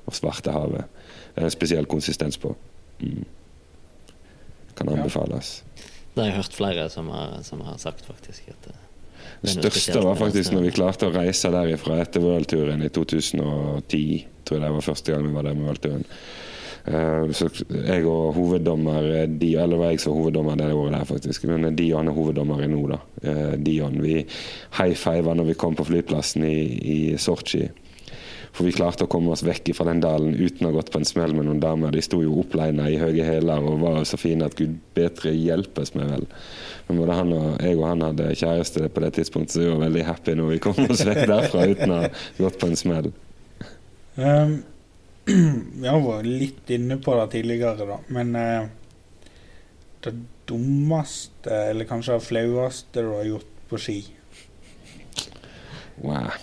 Og Svartehavet. Det er en spesiell konsistens på. Mm kan anbefales. Det har jeg hørt flere som har, som har sagt, faktisk. At det, det største var faktisk når vi klarte å reise derifra etter worldturen i 2010. Tror jeg det var første gang vi var der med worldturen. Uh, så jeg og hoveddommer de, Eller var jeg som hoveddommer det året der, faktisk. Men Dion er hoveddommer i nå, da. Dion. Vi high fiva når vi kom på flyplassen i, i Sotsji. For vi klarte å komme oss vekk fra den dalen uten å ha gått på en smell med noen damer. De sto jo oppleina i høye hæler og var så fine at gud bedre hjelpes meg vel. Men både han og jeg og han hadde kjæreste på det tidspunktet, så vi var veldig happy når vi kom oss vekk derfra uten å ha gått på en smell. Um, vi har vært litt inne på det tidligere, da. Men eh, det dummeste, eller kanskje det flaueste du har gjort på ski? Wow.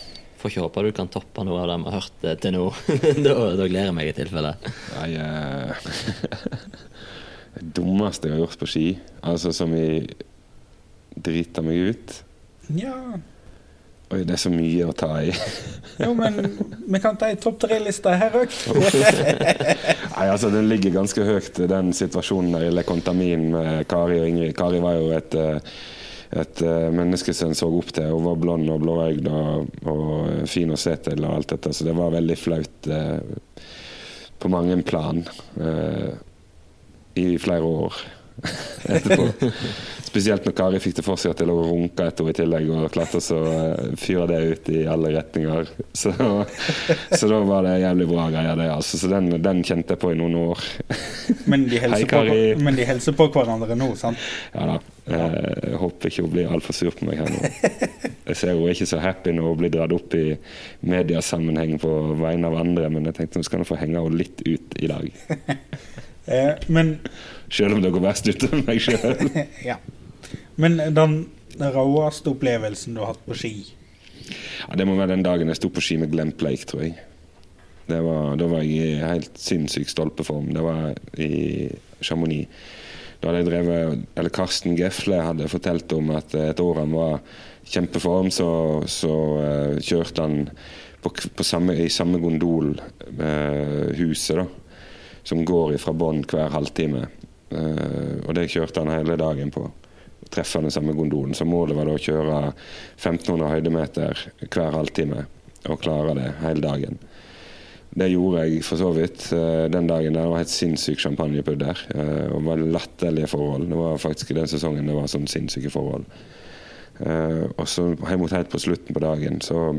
Får ikke håpe du kan toppe noe av det vi har hørt eh, til nå. da, da, gleder jeg meg i tilfelle. Nei, uh, det dummeste jeg har gjort på ski, altså som i driter meg ut Ja Oi, det er så mye å ta i. jo, men vi kan ta ei topp tre-liste her òg. Nei, altså Den ligger ganske høyt, den situasjonen der i Le Contamin med Kari og Ingrid. Kari var jo et uh, et uh, menneske som en så opp til. Hun var blond og blåøyd og, og fin å se til og alt dette, så det var veldig flaut eh, på mange plan eh, i flere år etterpå. Spesielt når Kari fikk det for seg at jeg lå og runka etter henne i tillegg, og klarte å uh, fyre det ut i alle retninger. Så, så, da var det jævlig bra greier, det. altså. Så den, den, kjente jeg på i noen år. Men de hilser, Hei, på, men de hilser på hverandre nå, sant? Ja da. Jeg håper ikke hun blir altfor sur på meg her nå. Jeg ser hun er ikke så happy når hun blir dratt opp i mediasammenheng på vegne av andre, men jeg tenkte nå skal hun få henge henne litt ut i dag. Eh, men Selv om det går verst utover meg sjøl. ja. Men den råeste opplevelsen du har hatt på ski? Ja, Det må være den dagen jeg sto på ski med Glenn Pleik, tror jeg. Var, da var jeg i helt sinnssyk stolpeform. Det var i Chamonix. Da hadde jeg drevet, eller Karsten Gefle hadde fortalt om at et år han var i kjempeform, så, så uh, kjørte han på, på samme, i samme gondolhuset, uh, som går fra bånn hver halvtime. Uh, og det kjørte han hele dagen på. Treffe den samme gondolen. Så målet var da å kjøre 1500 høydemeter hver halvtime, og klare det hele dagen. Det gjorde jeg for så vidt uh, den dagen. Det var helt sinnssyk champagnepudder. Uh, og var latterlige forhold. Det var faktisk i den sesongen det var sånn sinnssyke forhold. Og så helt, helt på slutten på dagen, så,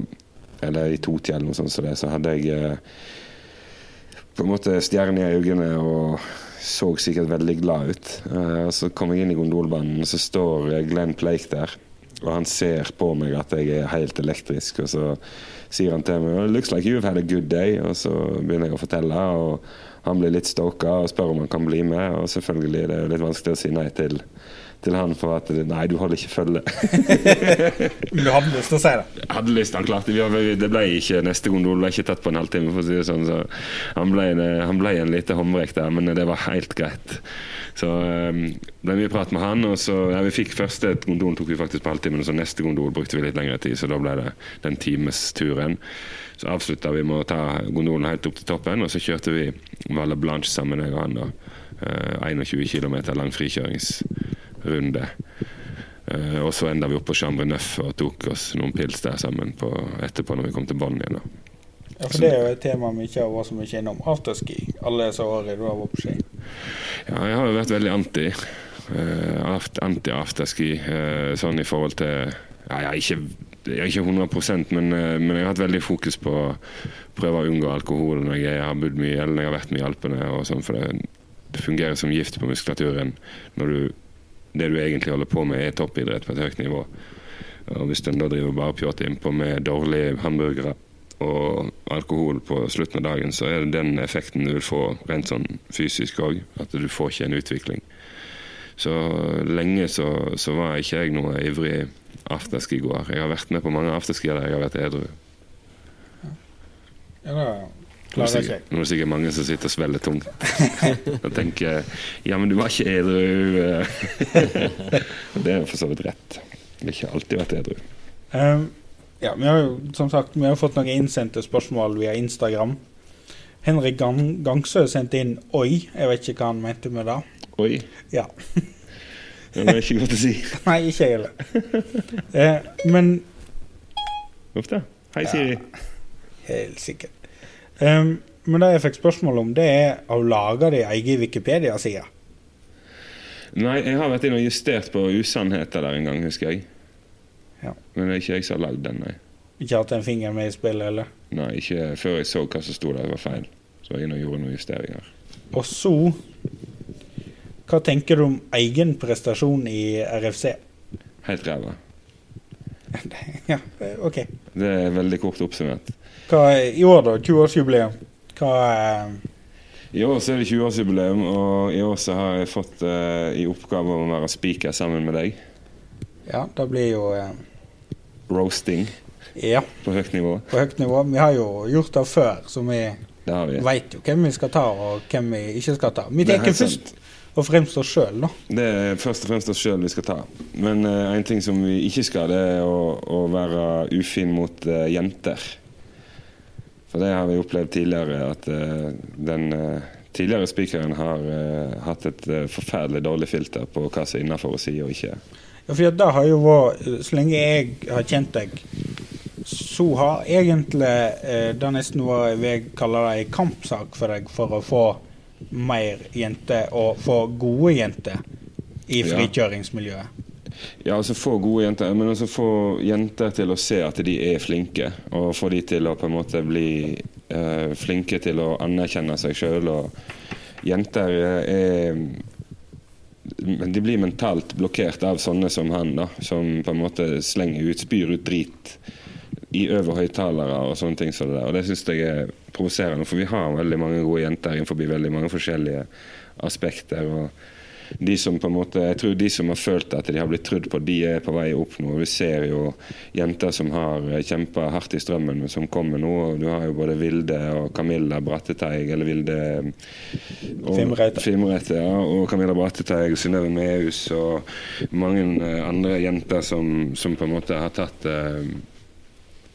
eller i to-tida eller noe sånt, så, det, så hadde jeg på en måte stjerner i øynene og så sikkert veldig glad ut. Uh, så kom jeg inn i gondolbanen, og så står Glenn Pleik der. og han ser på meg at jeg er helt elektrisk, og så sier han til meg «Oh, 'Looks like you've had a good day', og så begynner jeg å fortelle. og Han blir litt stoka og spør om han kan bli med, og selvfølgelig det er det litt vanskelig å si nei til, til han for at 'nei, du holder ikke følge'. Men du hadde lyst til å si det? Jeg hadde lyst, han klarte det. Det ble ikke neste gondol ble ikke tatt på en halvtime, for å si det sånn. Så han ble, han ble en lite håndbrekk der, men det var helt greit. Så um, ble mye prat med han, og så ja, vi fikk første gondol tok vi faktisk på halvtimen, og så neste gondol brukte vi litt lengre tid, så da ble det den timesturen. Så avslutta vi med å ta gondolen helt opp til toppen, og så kjørte vi Valle Blanche sammen, jeg og han. da. Uh, 21 km lang frikjøringsrunde. Uh, og så enda vi opp på Chambre Neuf og tok oss noen pils der sammen på, etterpå når vi kom til bånn igjen. da. Ja, for Det er jo et tema vi ikke har vært så mye innom. Afterski. Alle disse årene du har vært på ski. Ja, jeg har jo vært veldig anti. Uh, Anti-afterski. Uh, sånn i forhold til ja, jeg, er ikke, jeg er ikke 100% men, uh, men jeg har hatt veldig fokus på å prøve å unngå alkohol når jeg har bodd mye eller når jeg har vært mye i Alpene. og sånn, For det, det fungerer som gift på muskulaturen når du, det du egentlig holder på med, er toppidrett på et høyt nivå. Og Hvis en da driver bare pjåt innpå med dårlige hamburgere og alkohol på slutten av dagen, så er det den effekten du vil få rent sånn fysisk òg. At du får ikke en utvikling. Så lenge så, så var ikke jeg noe ivrig afterskigåer. Jeg har vært med på mange afterskier der jeg har vært edru. Ja, da Nå er sikkert- nå er det sikkert mange som sitter og svelger tungt. Og tenker ja, men du var ikke edru. Og det er for så vidt rett. Jeg har ikke alltid vært edru. Um, ja, vi har jo som sagt vi har fått noen innsendte spørsmål via Instagram. Henrik Gang Gangsø sendte inn 'oi'. Jeg vet ikke hva han mente med det. Oi. Ja. Det er ikke godt å si. Nei, ikke jeg heller. Eh, men Uff da. Hei, Siri. Helt sikkert. Um, men det jeg fikk spørsmål om, det er å lage din egen Wikipedia-side. Nei, jeg har vært inn og justert på usannheter der en gang, husker jeg. Ja. Men det er ikke jeg som har lagd den, nei. Ikke hatt en finger med i spillet, eller? Nei, ikke før jeg så hva som sto der, det var feil. Så var jeg inne og gjorde noen justeringer. Og så Hva tenker du om egen prestasjon i RFC? Helt ræva. ja, OK. Det er veldig kort oppsummert. Hva i år, da? 20-årsjubileum. Hva I år så er det 20-årsjubileum, og i år så har jeg fått eh, i oppgave å være speaker sammen med deg. Ja, det blir jo eh, Roasting Ja, på høyt nivå. på høyt nivå. Vi har jo gjort det før, så vi vi. veit jo hvem vi skal ta, og hvem vi ikke skal ta. Vi er tenker først og fremst oss sjøl, da. Det er først og fremst oss sjøl vi skal ta. Men eh, en ting som vi ikke skal, det er å, å være ufin mot eh, jenter. For det har vi opplevd tidligere, at eh, den eh, tidligere spikeren har eh, hatt et forferdelig dårlig filter på hva som er innafor å si og ikke. Ja, for det har jo vært Så lenge jeg har kjent deg, så har egentlig det nesten vært jeg vil kalle det en kampsak for deg for å få mer jenter, og få gode jenter i frikjøringsmiljøet. Ja, altså få gode jenter, men også få jenter til å se at de er flinke. Og få de til å på en måte bli eh, flinke til å anerkjenne seg sjøl. Jenter eh, er De blir mentalt blokkert av sånne som han, da, som på en måte slenger ut, spyr ut drit i over høyttalere og sånne ting Så det der. Og det syns jeg er provoserende, for vi har veldig mange gode jenter innenfor veldig mange forskjellige aspekter. og de som på en måte, jeg tror de som har følt at de har blitt trudd på, de er på vei opp nå. Vi ser jo jenter som har kjempa hardt i strømmen, men som kommer nå. Du har jo både Vilde og Camilla Bratteteig, eller Vilde og- Fimreite. Fimreite, ja, og Camilla Bratteteig, Synnøve Mehus og mange eh, andre jenter som, som på en måte har tatt eh,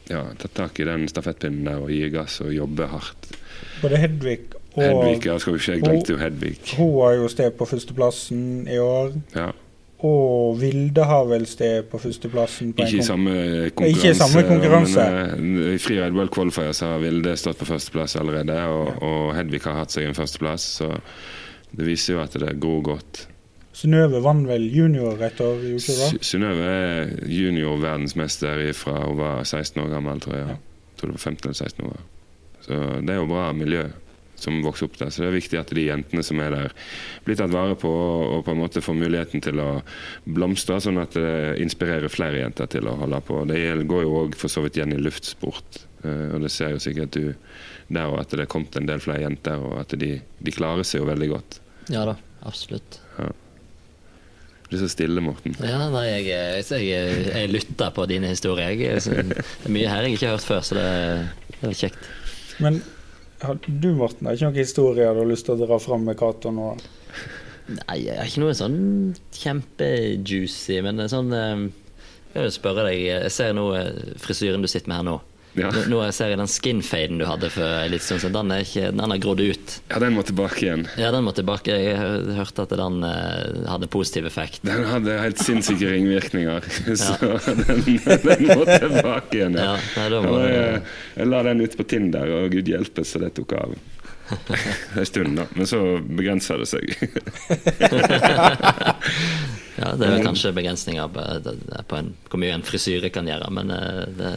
ja, tatt tak i den stafettpinnen der og gir gass og jobber hardt. Både Hedvig Hedvig, ja, skal vi ikke, glemte jo Hedvig. Hun har jo sted på førsteplassen i år. Ja. Og Vilde har vel sted på førsteplassen. På Ikke i samme konkurranse. Ikke samme konkurranse. Men eh, i Freeride World Qualifier så har Vilde stått på førsteplass allerede, og, og Hedvig har hatt seg en førsteplass. Så det viser jo at det gror godt. Synnøve vant vel junior et år, Synnøve er junior-verdensmester fra hun var 16 år gammel, tror jeg. Ja. Jeg tror det var 15 eller 16 år. Så det er jo bra miljø. Som vokser opp der. Så det er viktig at de jentene som er der, blir tatt vare på og på en måte får muligheten til å blomstre, sånn at det inspirerer flere jenter til å holde på. Det går jo òg for så vidt igjen i luftsport. Uh, og det ser jo sikkert du der òg, at det er kommet en del flere jenter, og at de, de klarer seg jo veldig godt. Ja da, absolutt. Ja. Du er så stille, Morten. Ja, nei, jeg, jeg, jeg, jeg lytter på dine historier. Jeg, det er mye her jeg ikke har hørt før, så det, det er kjekt. Men du, Morten, har ikke noen historier du har lyst til å dra fram med Cato nå? Nei, jeg har ikke noe sånn kjempejuicy, men sånn eh, Jeg vil spørre deg, jeg ser nå frisyren du sitter med her nå. Ja. Nå ser jeg den skinfaden du hadde for litt stund siden. Den, den har grodd ut. Ja, den må tilbake igjen. Ja, den må tilbake. Jeg hørte at den uh, hadde positiv effekt. Den hadde helt sinnssyke ringvirkninger, så den, den, må tilbake igjen. Ja. Ja, nei, jeg, jeg la den ut på Tinder, og gud hjelpe så det tok av. en stund, da. Men så begrenser det seg. Ja, det er kanskje begrensninger på en, hvor mye en frisyre kan gjøre, men eh, det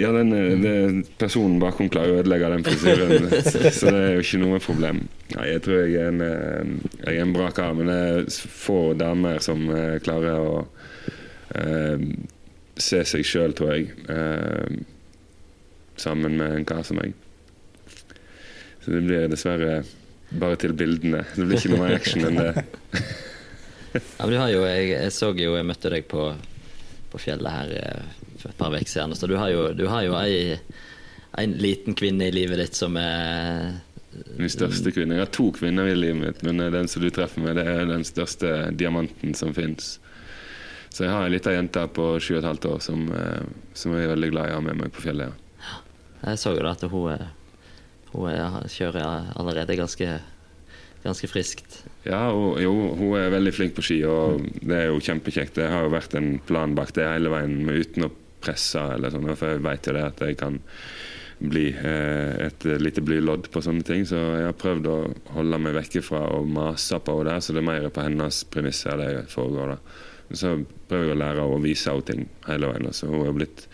Ja, den, eh, det, personen bakom klarer å ødelegge den frisyren, så det er jo ikke noe problem. Ja, jeg tror jeg er, en, eh, jeg er en bra kar, men det er få damer som klarer å uh, se seg sjøl, tror jeg, uh, sammen med en kar som meg. Så det blir dessverre bare til bildene. Det blir ikke noe mer action enn det. ja, men du har jo, jeg, jeg, så jo Jeg møtte deg på, på fjellet her eh, for et par uker siden. Så du har jo, du har jo ei, en liten kvinne i livet ditt som er Min største kvinne. Jeg har to kvinner i livet mitt, men den som du treffer med, det er den største diamanten som fins. Så jeg har ei lita jente på sju og et halvt år som, som, jeg er veldig glad i å ha med meg på fjellet. Ja. Jeg så jo da at hun hun er, kjører allerede ganske, ganske friskt. Ja, og, jo, hun er veldig flink på ski, og det er jo kjempekjekt. Det har jo vært en plan bak det hele veien, uten å presse eller sånn, for jeg vet jo det at jeg kan bli eh, et lite blylodd på sånne ting. Så jeg har prøvd å holde meg vekke fra å mase på henne, der, så det er mer på hennes premisser det foregår. da. Så prøver jeg å lære henne å vise henne ting hele veien. Så hun er blitt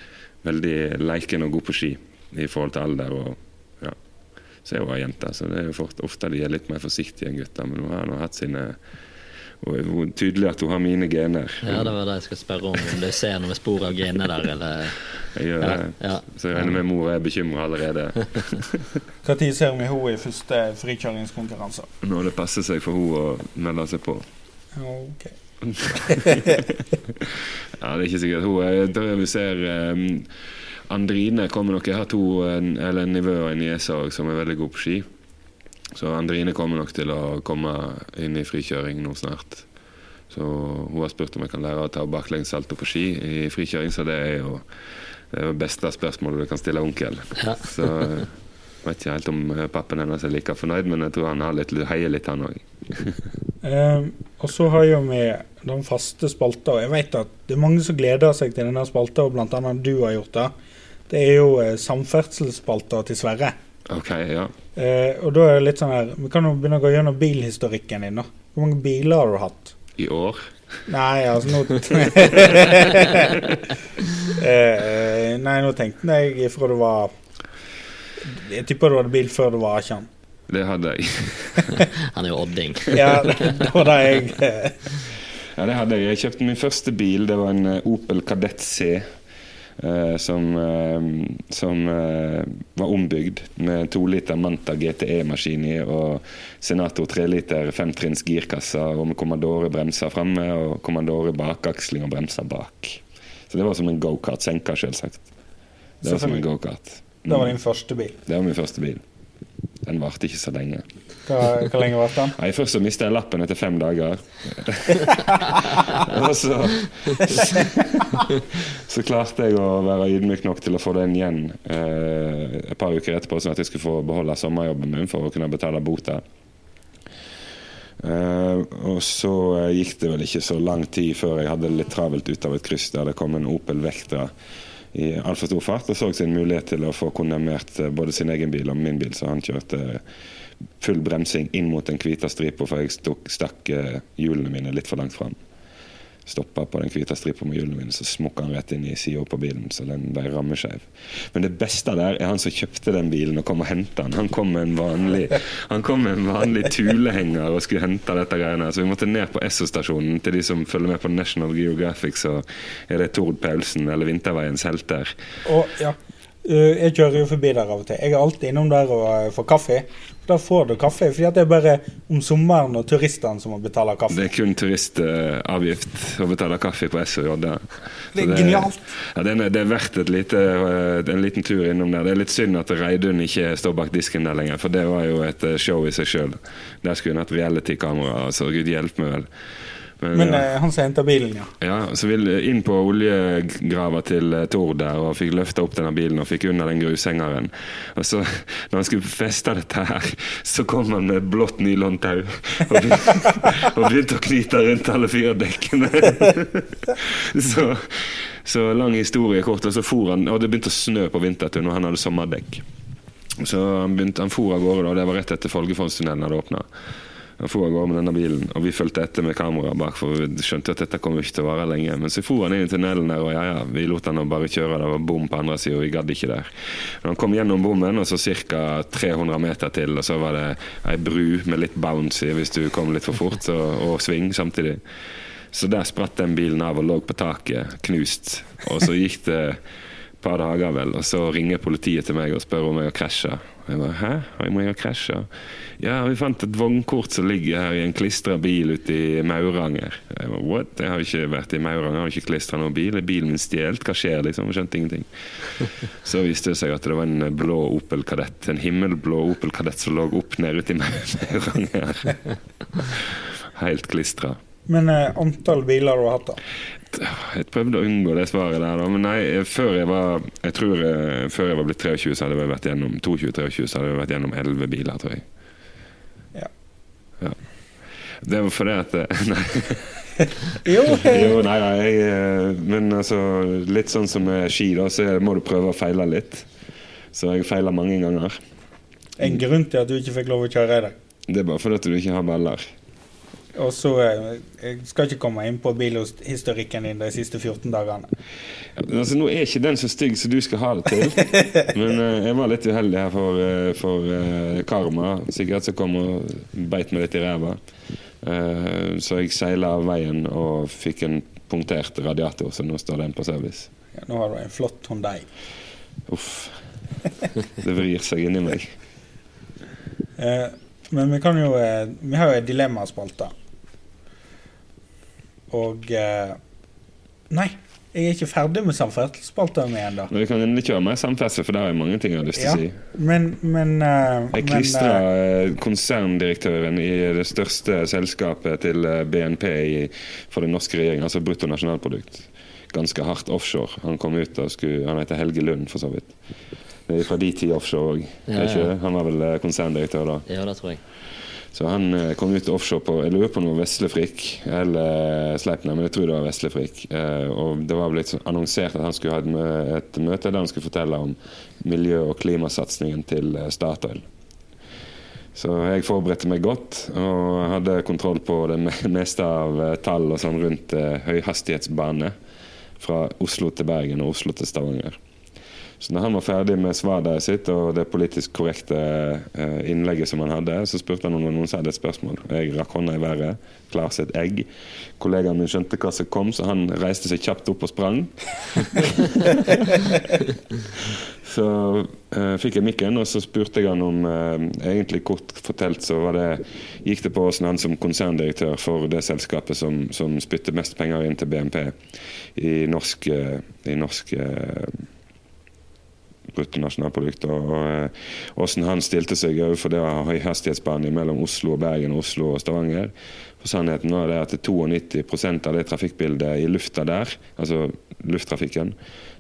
veldig leiken og god på ski i forhold til alder. og så er hun ei jente, så det er jo fort, ofte de er litt mer forsiktige enn gutter. Men hun har nå hatt sine og det er tydelig at hun har mine gener. Ja, det var det jeg skulle spørre om. Om du ser noen spor av gener der, eller Jeg gjør det. Ja, Så jeg regner med mor er bekymra allerede. Når ser vi henne i første frikjøringskonkurranse? Når det passer seg for henne å melde seg på. Ok. ja, det er ikke sikkert. Hun er, jeg vi ser um, Andrine kommer nok Jeg har to eller en nivå og en niese som er veldig god på ski. Så Andrine kommer nok til å komme inn i frikjøring nå snart. Så hun har spurt om jeg kan lære å ta baklengs salto på ski i frikjøring, så det er jo det er beste spørsmålet du kan stille onkel. Ja. Så jeg vet ikke helt om pappen hennes er like fornøyd, men jeg tror han har litt, heier litt, han òg. eh, og så har jo vi den faste spalta, jeg vet at det er mange som gleder seg til denne spalta, og bl.a. du har gjort det. Det er jo eh, samferdselsspalta til Sverre. Ok, ja. Eh, og da er det litt sånn her Vi kan jo begynne å gå gjennom bilhistorikken din. da Hvor mange biler har du hatt? I år? Nei, altså nå eh, Nei, nå tenkte jeg ifra du var Jeg tipper du hadde bil før du var 18. Det hadde jeg. Han er jo odding. ja, det var det jeg Ja, det hadde jeg. Jeg kjøpte min første bil. Det var en eh, Opel Kadett C. Eh, som, eh, som eh, var ombygd med to liter Manta GTE-maskin i og Senator 3 liter femtrinns girkasse og med Commandore-bremser framme og Commandore bakaksling og bremser bak. Så det var som en gokart. Senka, selvsagt. Det var som en gokart. Det var din første bil? Det var min første bil. Den varte ikke så lenge. Hva, hvor lenge varte den? Nei, først så mista jeg lappen etter fem dager. og så, så klarte jeg å være ydmyk nok til å få den igjen eh, et par uker etterpå, sånn at jeg skulle få beholde sommerjobben min for å kunne betale bota. Uh, og så uh, gikk det vel ikke så lang tid før jeg hadde det litt travelt ut av et kryss der det kom en Opel Vectra i altfor stor fart og så sin mulighet til å få kondemnert uh, både sin egen bil og min bil, så han kjørte full bremsing inn mot den hvite stripa, for jeg stakk, stakk eh, hjulene mine litt for langt fram. Stoppa på den hvite stripa med hjulene mine, så smukka han rett inn i sida på bilen, så den ble rammeskeiv. Men det beste der er han som kjøpte den bilen og kom og henta den. Han kom med en vanlig Han kom med en vanlig tulehenger og skulle hente dette greiene. Så vi måtte ned på Esso-stasjonen til de som følger med på National Geographic, så er det Tord Paulsen eller Vinterveiens helter. Og ja, jeg kjører jo forbi der av og til. Jeg er alltid innom der og øh, får kaffe. Da får du kaffe, fordi at det er bare om sommeren og turistene som må betale kaffe. Det er kun turistavgift å betale kaffe på SO Det er genialt. Ja, det, er, det er verdt lite, eh, en liten tur innom der. Det er litt synd at Reidun ikke står bak disken der lenger, for det var jo et eh, show i seg sjøl. Der skulle hun hatt reality-kamera, altså gud hjelpe meg vel. Men, Men ja. Eh, han som henta bilen, ja. Ja, så vi inn på oljegrava til eh, Tord der og fikk løfta opp denne bilen og fikk unna den grushengeren. Og så, når han skulle feste dette her, så kom han med blått nylontau og, og begynte å knyte rundt alle fire dekkene. så, så lang historie kort, og så for han Og det begynte å snø på vintertun, og han hadde sommerdekk. Så han, begynte, han for av gårde, og det var rett etter Folgefondstunnelen hadde åpna. Han for av gårde med denne bilen, og vi fulgte etter med kamera bak, for vi skjønte at dette kom ikke til å vare lenge. Men så for han inn i tunnelen der, og ja ja, vi lot han bare kjøre. Det var bom på andre sida, og vi gadd ikke der. Men han kom gjennom bommen, og så ca. 300 meter til, og så var det ei bru med litt bouncy hvis du kom litt for fort, og, og sving samtidig. Så der spratt den bilen av og lå på taket, knust. Og så gikk det et par dager, vel, og så ringer politiet til meg og spør om jeg har krasja. Jeg bare Hæ? Jeg må jo ha krasja? Ja, vi fant et vognkort som ligger her i en klistra bil ute i Mauranger. Jeg bare, What? Jeg har ikke vært i Mauranger, har ikke klistra noen bil. Er bilen min stjålet? Hva skjer, liksom? Jeg skjønte ingenting. Så viste det seg at det var en blå Opel Kadett, en himmelblå Opel Kadett som lå opp ned ute i Mauranger. Helt klistra. Men eh, antall biler du har hatt, da? Jeg prøvde å unngå det svaret der, da. Men nei, før jeg var jeg tror eh, før jeg var blitt 23, så hadde jeg vært gjennom 22-23, så hadde jeg vært gjennom 11 biler, tror jeg. Ja. ja. Det var fordi at eh, Nei. jo, jo, nei, nei jeg, eh, men altså Litt sånn som med ski, da, så må du prøve å feile litt. Så jeg feiler mange ganger. En grunn til at du ikke fikk lov å kjøre i dag? Det er bare fordi at du ikke har baller. Og så eh, Jeg skal ikke komme inn på bilhistorikken din de siste 14 dagene. Ja, altså, nå er ikke den så stygg som du skal ha det til. Men uh, jeg var litt uheldig her for, uh, for uh, karma. Sikkert som kom og beit meg litt i ræva. så jeg seila av veien og fikk en punktert radiator, så nå står den på service. Ja, nå har du en flott Hundei. Uff. Det vrir seg inni meg. men vi kan jo Vi har jo dilemmaspalte. Og eh, Nei, jeg er ikke ferdig med samferdselsspalta mi ennå. Vi kan endelig kjøre mer samferdsel, for der er mange ting jeg har lyst til ja, å si. Men, men uh, Jeg klistra uh, konserndirektøren i det største selskapet til BNP i, for den norske regjeringen, altså bruttonasjonalprodukt, ganske hardt offshore. Han kom ut og skulle Han heter Helge Lund, for så vidt. Fra DT Offshore òg. Ja, ja. Han var vel konserndirektør da? Ja, det tror jeg. Så han eh, kom ut offshore på Jeg lurer på noe Veslefrikk eller Sleipner, men jeg tror det var Veslefrikk. Eh, og det var blitt annonsert at han skulle ha et møte der han skulle fortelle om miljø- og klimasatsingen til eh, Statoil. Så jeg forberedte meg godt og hadde kontroll på det meste av tall og sånn rundt høyhastighetsbane fra Oslo til Bergen og Oslo til Stavanger. Så når han var ferdig med svaret sitt og det politisk korrekte eh, innlegget som han hadde, så spurte han om noen hadde et spørsmål. Jeg rakk hånda i været, klar sitt egg. Kollegaen min skjønte hva som kom, så han reiste seg kjapt opp og sprang. så uh, fikk jeg mikken, og så spurte jeg han om uh, Egentlig kort fortalt så var det, gikk det på hvordan han som konserndirektør for det selskapet som, som spytter mest penger inn til BNP i norsk, uh, i norsk bruttonasjonalprodukt. Og hvordan han stilte seg overfor det å ha høyhastighetsbane mellom Oslo og Bergen og Oslo og Stavanger. For Sannheten var det at 92% av det trafikkbildet i lufta der, altså lufttrafikken,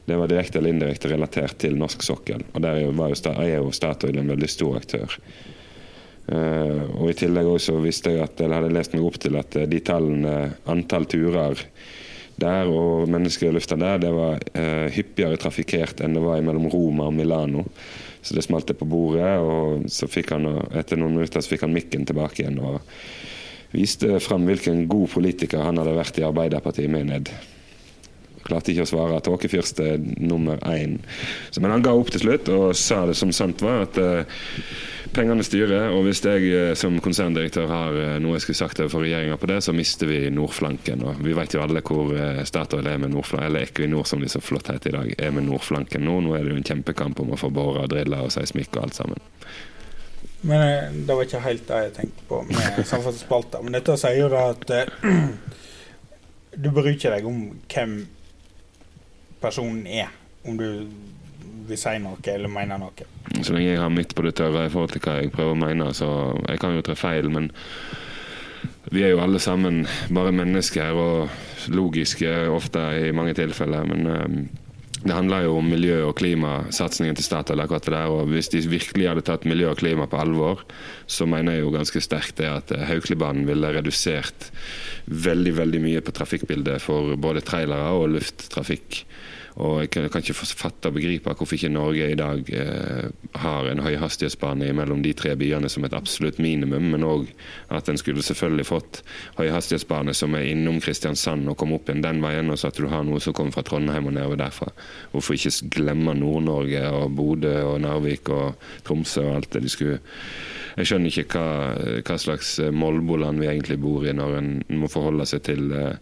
det var direkte eller indirekte relatert til norsk sokkel. Og der er jo Statoil en veldig stor aktør. Uh, og I tillegg også visste jeg at, eller hadde lest meg opp til at de tallene, antall turer der og mennesker i lufta der, det var eh, hyppigere trafikkert enn det var mellom Roma og Milano. Så det smalt på bordet, og så fikk han, etter noen minutter så fikk han mikken tilbake igjen. og viste fram hvilken god politiker han hadde vært i Arbeiderpartiet med Ned. Klarte ikke å svare. Tåkefyrst er nummer én. Så, men han ga opp til slutt og sa det som sant var, at uh, pengene styrer. Og hvis jeg uh, som konserndirektør har uh, noe jeg skulle sagt overfor regjeringa på det, så mister vi Nordflanken. Og vi vet jo alle hvor Statoil er med Nordflanken, eller Equinor som de så flott heter i dag, er med Nordflanken nå. Nå er det jo en kjempekamp om å få bora og drilla og seismikk og alt sammen. Men det var ikke helt det jeg tenkte på med samferdselsspalta. Men dette sier jo at du bryr ikke deg om hvem personen er. Om du vil si noe eller mener noe. Så lenge jeg har mitt på det tørre i forhold til hva jeg prøver å mene, så jeg kan jo tre feil, men vi er jo alle sammen bare mennesker og logiske ofte i mange tilfeller. Men um, det handler jo om miljø- og klimasatsingen til Statoil. akkurat det der, og Hvis de virkelig hadde tatt miljø og klima på alvor, så mener jeg jo ganske sterkt det at Haukelibanen ville redusert veldig veldig mye på trafikkbildet for både trailere og lufttrafikk. Og jeg kan, ikke fatte og begripe hvorfor ikke Norge i dag eh, har en høyhastighetsbane mellom de tre byene som et absolutt minimum, men òg at en skulle selvfølgelig fått høyhastighetsbane som er innom Kristiansand og komme opp igjen den veien, og så at du har noe som kommer fra Trondheim og nedover derfra. Hvorfor ikke glemme Nord-Norge og Bodø og Narvik og Tromsø og alt det de skulle jeg skjønner ikke hva, hva slags Molboland vi egentlig bor i, når en må forholde seg til eh,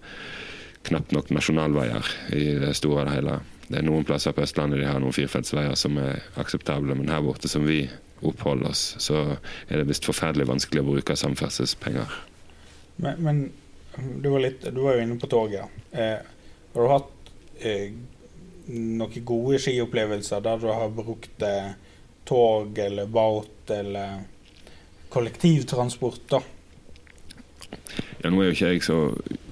knapt nok nasjonalveier i det store og det hele. Det er noen plasser på Østlandet de har noen firefeltsveier som er akseptable, men her borte som vi oppholder oss, så er det visst forferdelig vanskelig å bruke samferdselspenger. Men, men du, var litt, du, var jo inne på toget. Eh, har du hatt eh, noen gode skiopplevelser der du har brukt eh, tog eller båt eller kollektivtransport? da? Ja, nå er jo ikke jeg så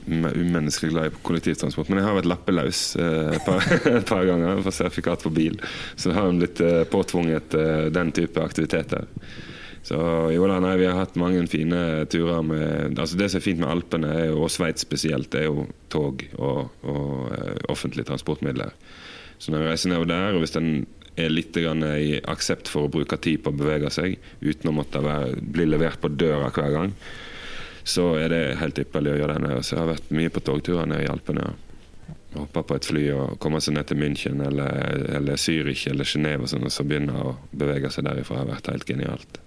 umenneskelig glad i kollektivtransport. Men jeg har vært lappeløs eh, et, par, et, par, ganger for sertifikat for bil. Så har jeg blitt eh, påtvunget eh, den type aktiviteter. Så jo da, nei, Vi har hatt mange fine turer med altså Det som er fint med Alpene, jo, og Sveits spesielt, er jo tog og, og offentlige transportmidler. Så når jeg reiser nedover der, og hvis den er litt i aksept for å bruke tid på å bevege seg uten å måtte være, bli levert på døra hver gang, så er det helt ypperlig å gjøre det nede. Så jeg har vært mye på togturer nede i Alpene. Hoppe på et fly og komme seg ned til München eller, eller Zürich eller Genéve og sånn, og så begynne å bevege seg derifra. har vært helt genialt.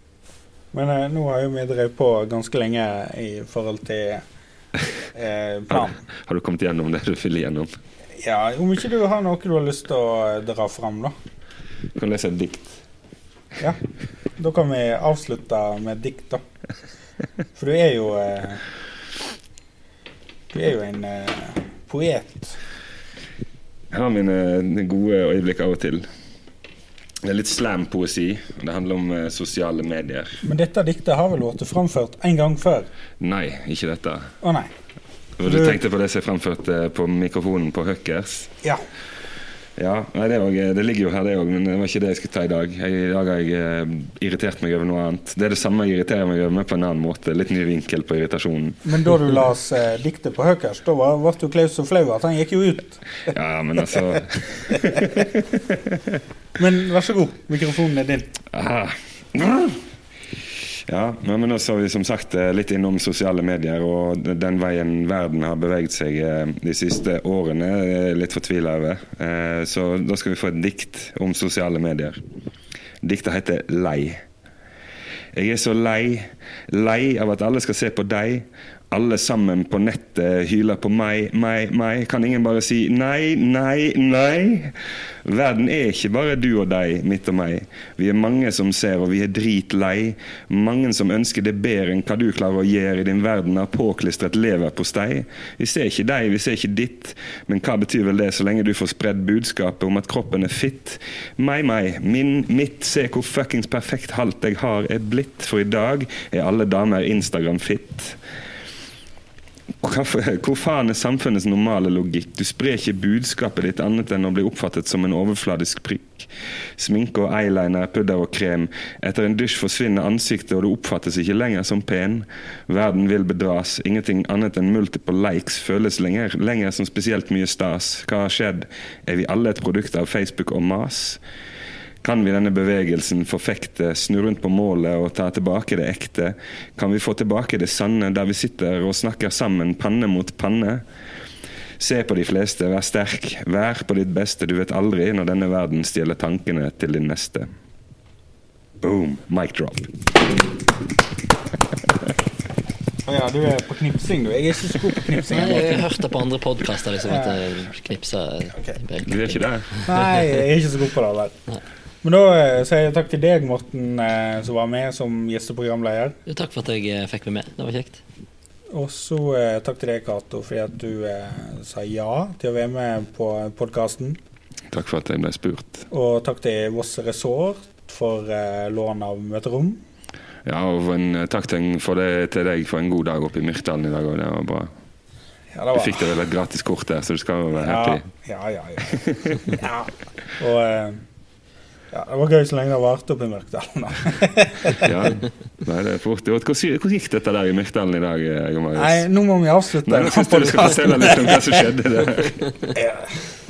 Men eh, nå har jo vi drevet på ganske lenge i forhold til eh, planen. har, du kommet gjennom det du vil gjennom? Ja, om ikke du har noe du har lyst til å eh, dra fram, da. Du kan lese et dikt. Ja. Da kan vi avslutte med dikt, da. For du er jo eh, Du er jo en eh, poet. Jeg har mine gode øyeblikk av og til. Det er litt slam-poesi. Det handler om eh, sosiale medier. Men dette diktet har vel blitt framført en gang før? Nei, ikke dette. Å nei. Du, du tenkte på det som jeg framført uh, på mikrofonen på Huckers? Ja. Ja, nei, det, også, det, ligger jo her, det òg, men det var ikke det jeg skulle ta i dag. Jeg, I dag har jeg eh, irritert meg over noe annet. Det er det samme jeg irriterer meg over, men på en annen måte. Litt ny vinkel på irritasjonen. Men da du las eh, diktet på Høkers, da ble du Klaus så flau at han gikk jo ut. ja, men altså Men vær så god, mikrofonen er din. Aha. Ja, men også har vi som sagt eh, litt innom sosiale medier og den veien verden har beveget seg eh, de siste årene. Litt fortvila over. Eh, så da skal vi få et dikt om sosiale medier. Diktet heter 'Lei'. Jeg er så lei, lei av at alle skal se på deg, alle sammen på nettet hyler på meg, meg, meg. Kan ingen bare si nei, nei, nei? Verden er ikke bare du og deg, mitt og meg. Vi er mange som ser, og vi er dritlei. Mange som ønsker det bedre enn hva du klarer å gjøre i din verden av påklistret leverpostei. Vi ser ikke deg, vi ser ikke ditt, men hva betyr vel det så lenge du får spredd budskapet om at kroppen er fitt? Meg, meg, min, mitt, se hvor fuckings perfekt halt jeg har er blitt, for i dag er alle damer Instagram-fit. Hvor faen er samfunnets normale logikk? Du sprer ikke budskapet ditt annet enn å bli oppfattet som en overfladisk prikk. Sminke og eyeliner, pudder og krem. Etter en dusj forsvinner ansiktet, og du oppfattes ikke lenger som pen. Verden vil bedras. Ingenting annet enn multiple likes føles lenger, lenger som spesielt mye stas. Hva har skjedd? Er vi alle et produkt av Facebook og mas? Kan vi denne bevegelsen forfekte, snu rundt på målet og ta tilbake det ekte? Kan vi få tilbake det sanne der vi sitter og snakker sammen, panne mot panne? Se på de fleste, vær sterk, vær på ditt beste, du vet aldri når denne verden stjeler tankene til din neste. Boom, mic drop. Ja, du er på knipsing, du. Jeg er ikke så god på knipsing. Nei, jeg har hørt det på andre podkaster, liksom, at jeg knipser okay. Du er ikke der? Nei, jeg er ikke så god på det. Vel. Men da eh, sier jeg takk til deg, Morten, eh, som var med som gjesteprogramleder. Jo, takk for at jeg eh, fikk meg med. Det var kjekt. Og så eh, takk til deg, Cato, fordi at du eh, sa ja til å være med på podkasten. Takk for at jeg ble spurt. Og takk til Voss Resort for eh, lån av møterom. Ja, og en, takk til, for det, til deg for en god dag oppe i Myrtdalen i dag òg. Det var bra. Ja, det Du fikk deg vel et gratis kort der, så du skal være være ja, happy. ja, ja, ja. ja. Og eh, ja, det var gøy så lenge det varte oppe i Mørkdalen. da. Ja, nei, det er fort gjort. Hvordan hvordan gikk dette der i Myrkdalen i dag, Marius? Nei, nå må vi avslutte. Nei, jeg syns du skal fortelle litt om hva som skjedde der.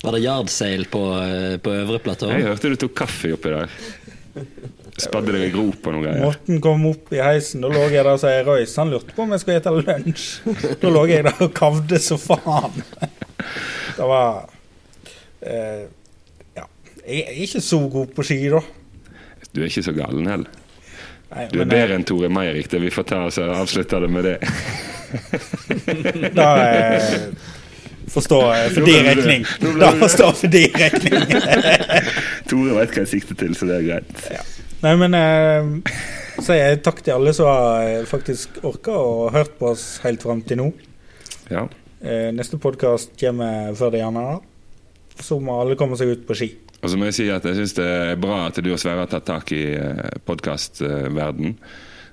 Var det yardsail på, eh, på øvre platå? Jeg hørte du tok kaffe oppi der. Spadde deg i grop og noe greier. Morten kom opp i heisen, da lå jeg der og sa Røys. Han lurte på om jeg skulle spise lunsj. Da lå jeg der og kavde så faen. Det var eh. Jeg er ikke så god på ski, da. Du er ikke så galen heller. Nei, Du er men, eh, bedre enn Tore Meirik. Det vi får ta oss og avslutte det med det. Da eh, forstår jeg for de ble det- regning. Da forstår jeg for din regning. Tore vet hva jeg sikter til, så det er greit. Nei, men eh, så sier jeg takk til alle som har eh, faktisk orka og hørt på oss helt fram til nå. Ja. Eh, neste podkast kommer før det gjerne er. Så må alle komme seg ut på ski. Og så må jeg si at jeg syns det er bra at du og Sverre har tatt tak i podkastverden.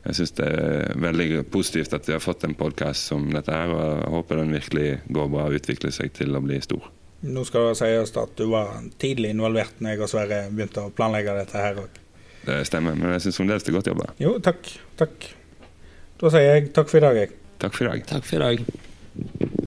Jeg syns det er veldig positivt at vi har fått en podkast som dette her, og jeg håper den virkelig går bra og utvikler seg til å bli stor. Nå skal det sies at du var tidlig involvert når jeg og Sverre begynte å planlegge dette her òg. Det stemmer, men jeg syns fremdeles det er godt jobba. Jo, takk. Takk. Da sier jeg takk for i dag, jeg. Takk for i dag. Takk for i dag.